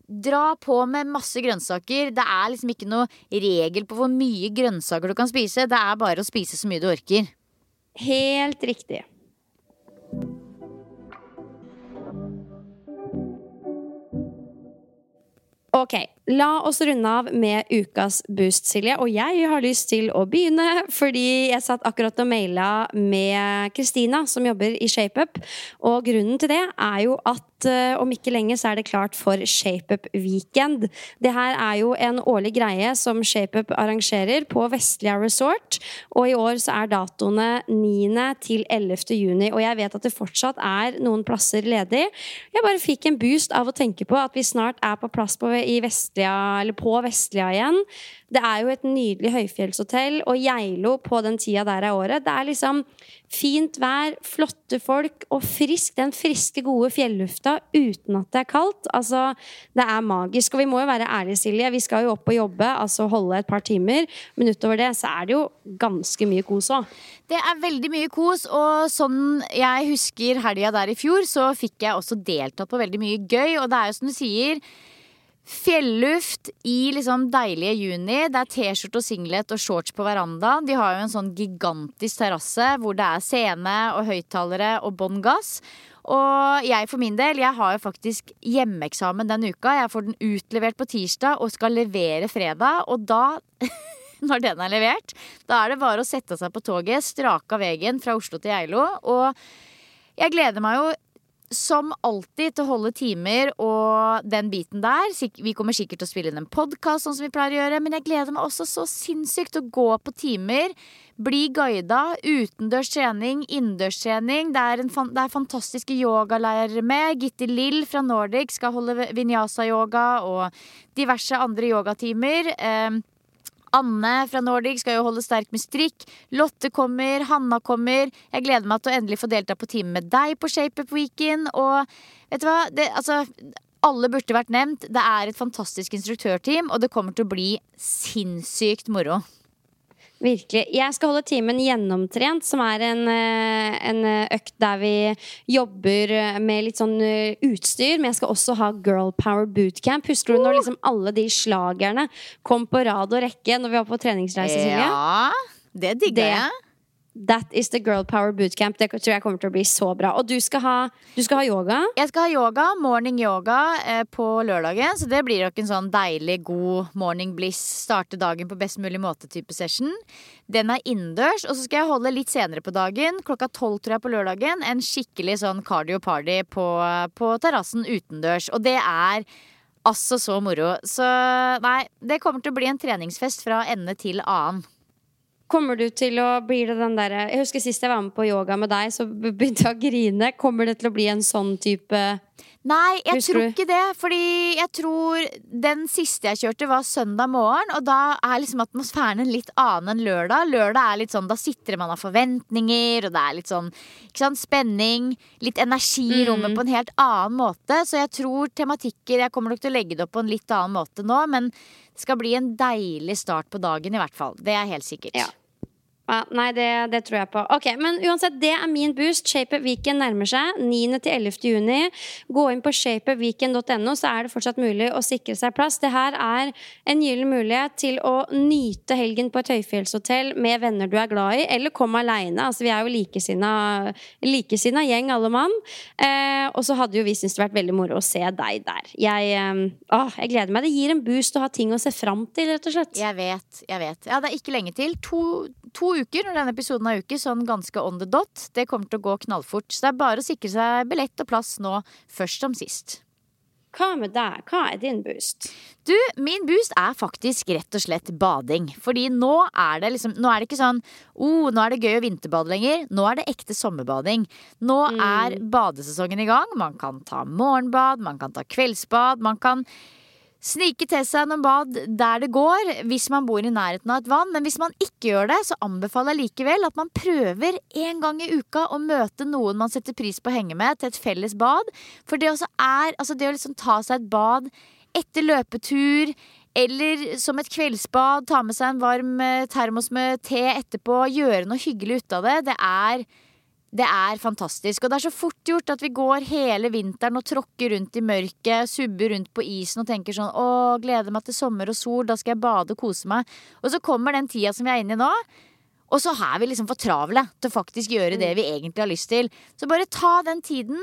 Dra på med masse grønnsaker. Det er liksom ikke noe regel på hvor mye grønnsaker du kan spise. Det er bare å spise så mye du orker. Helt riktig. Ok, La oss runde av med ukas boost, Silje. Og jeg har lyst til å begynne, fordi jeg satt akkurat og maila med Kristina, som jobber i ShapeUp. Og grunnen til det er jo at uh, om ikke lenge så er det klart for ShapeUp Weekend. Det her er jo en årlig greie som ShapeUp arrangerer på Vestlia Resort. Og i år så er datoene 9. til 11. juni. Og jeg vet at det fortsatt er noen plasser ledig. Jeg bare fikk en boost av å tenke på at vi snart er på plass på, i Vestlia Vestlia, på Vestlia igjen. Det er jo et nydelig høyfjellshotell, og Geilo på den tida der av året. Det er liksom fint vær, flotte folk og frisk. Den friske, gode fjellufta uten at det er kaldt. Altså, det er magisk. Og vi må jo være ærlige, Silje. Vi skal jo opp og jobbe, altså holde et par timer. Men utover det så er det jo ganske mye kos òg. Det er veldig mye kos, og sånn jeg husker helga der i fjor, så fikk jeg også deltatt på veldig mye gøy. Og det er jo som du sier Fjelluft i liksom deilige juni. Det er T-skjorte og singlet og shorts på verandaen. De har jo en sånn gigantisk terrasse hvor det er scene og høyttalere og bånn gass. Og jeg for min del, jeg har jo faktisk hjemmeeksamen den uka. Jeg får den utlevert på tirsdag og skal levere fredag. Og da, *laughs* når den er levert, da er det bare å sette seg på toget, strake av veien fra Oslo til Geilo. Og jeg gleder meg jo som alltid til å holde timer og den biten der. Vi kommer sikkert til å spille inn en podkast, sånn som vi pleier å gjøre, men jeg gleder meg også så sinnssykt til å gå på timer. Bli guida. Utendørs trening, innendørs trening. Det er, fan- det er fantastiske yogalærere med. Gitti Lill fra Nordic skal holde vinyasa-yoga og diverse andre yogatimer. Eh, Anne fra Nordic skal jo holde sterk med strikk. Lotte kommer, Hanna kommer. Jeg gleder meg til å endelig få delta på time med deg på Shapeup Weekend. Og vet du hva? Det, altså, alle burde vært nevnt. Det er et fantastisk instruktørteam, og det kommer til å bli sinnssykt moro. Virkelig. Jeg skal holde timen Gjennomtrent, som er en, eh, en økt der vi jobber eh, med litt sånn eh, utstyr. Men jeg skal også ha Girl Power Bootcamp. Husker du når liksom alle de slagerne kom på rad og rekke når vi var på treningsreise? Ja, det digga jeg. That is the Girl Power Bootcamp. Det tror jeg kommer til å bli så bra. Og du skal ha, du skal ha yoga. Jeg skal ha yoga, morning yoga, eh, på lørdagen. Så det blir nok en sånn deilig, god morning bliss. Starte dagen på best mulig måte-type session. Den er innendørs. Og så skal jeg holde litt senere på dagen, klokka tolv tror jeg på lørdagen, en skikkelig sånn cardio party på, på terrassen utendørs. Og det er altså så moro. Så nei, det kommer til å bli en treningsfest fra ende til annen. Kommer du til å bli det den derre Jeg husker sist jeg var med på yoga med deg, så begynte jeg å grine. Kommer det til å bli en sånn type Nei, jeg Husker tror du? ikke det. Fordi jeg tror den siste jeg kjørte, var søndag morgen. Og da er liksom atmosfæren en litt annen enn lørdag. Lørdag er litt sånn, Da sitter man av forventninger, og det er litt sånn ikke sant, spenning. Litt energi i rommet på en helt annen måte. Så jeg tror tematikker Jeg kommer nok til å legge det opp på en litt annen måte nå, men det skal bli en deilig start på dagen i hvert fall. Det er helt sikkert. Ja. Ja, nei, det, det tror jeg på. Ok, Men uansett, det er min boost. Shape Weekend nærmer seg. 9. til 11. juni. Gå inn på shapeupweekend.no, så er det fortsatt mulig å sikre seg plass. Det her er en gyllen mulighet til å nyte helgen på et høyfjellshotell med venner du er glad i, eller kom aleine. Altså, vi er jo likesinna, likesinna gjeng, alle mann. Eh, og så hadde jo vi syntes det vært veldig moro å se deg der. Jeg, eh, å, jeg gleder meg. Det gir en boost å ha ting å se fram til, rett og slett. Jeg vet, jeg vet. Ja, det er ikke lenge til. To, to uker når denne episoden er uke, sånn ganske on the dot. Det kommer til å gå knallfort. Så det er bare å sikre seg billett og plass nå, først som sist. Hva med deg? Hva er din boost? Du, min boost er faktisk rett og slett bading. Fordi nå er det liksom Nå er det ikke sånn oh, nå er det gøy å vinterbade lenger. Nå er det ekte sommerbading. Nå er badesesongen i gang. Man kan ta morgenbad, man kan ta kveldsbad, man kan Snike til seg noen bad der det går, hvis man bor i nærheten av et vann. Men hvis man ikke gjør det, så anbefaler jeg likevel at man prøver en gang i uka å møte noen man setter pris på å henge med, til et felles bad. For det er Altså, det å liksom ta seg et bad etter løpetur, eller som et kveldsbad, ta med seg en varm eh, termos med te etterpå, gjøre noe hyggelig ut av det, det er det er fantastisk. Og det er så fort gjort at vi går hele vinteren og tråkker rundt i mørket, subber rundt på isen og tenker sånn Å, gleder meg til sommer og sol, da skal jeg bade og kose meg. Og så kommer den tida som vi er inne i nå. Og så er vi liksom for travle til å faktisk gjøre det vi egentlig har lyst til. Så bare ta den tiden.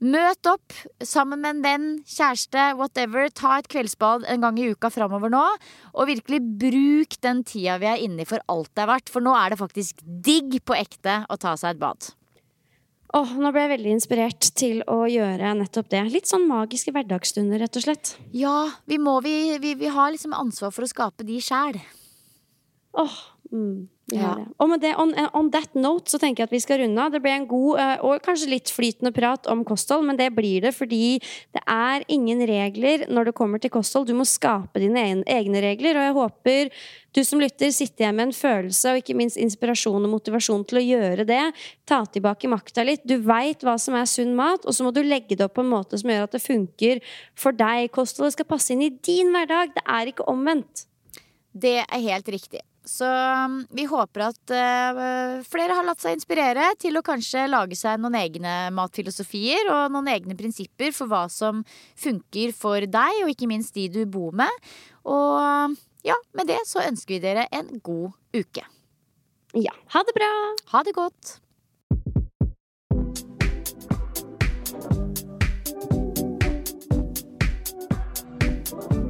Møt opp sammen med en venn, kjæreste, whatever. Ta et kveldsbad en gang i uka framover nå. Og virkelig bruk den tida vi er inne i for alt det er verdt. For nå er det faktisk digg på ekte å ta seg et bad. Åh, nå ble jeg veldig inspirert til å gjøre nettopp det. Litt sånn magiske hverdagsstunder, rett og slett. Ja, vi må vi, vi, vi har liksom ansvar for å skape de sjæl. Åh, mm, vi Ja. Og med det, on, on that note så tenker jeg at vi skal runde av. Det ble en god eh, og kanskje litt flytende prat om kosthold, men det blir det fordi det er ingen regler når det kommer til kosthold. Du må skape dine egne regler, og jeg håper du som lytter sitter igjen med en følelse og ikke minst inspirasjon og motivasjon til å gjøre det. Ta tilbake makta litt. Du veit hva som er sunn mat, og så må du legge det opp på en måte som gjør at det funker for deg. Kostholdet skal passe inn i din hverdag. Det er ikke omvendt. Det er helt riktig. Så um, vi håper at uh, flere har latt seg inspirere til å kanskje lage seg noen egne matfilosofier og noen egne prinsipper for hva som funker for deg, og ikke minst de du bor med. Og um, ja, med det så ønsker vi dere en god uke. Ja. Ha det bra. Ha det godt. thank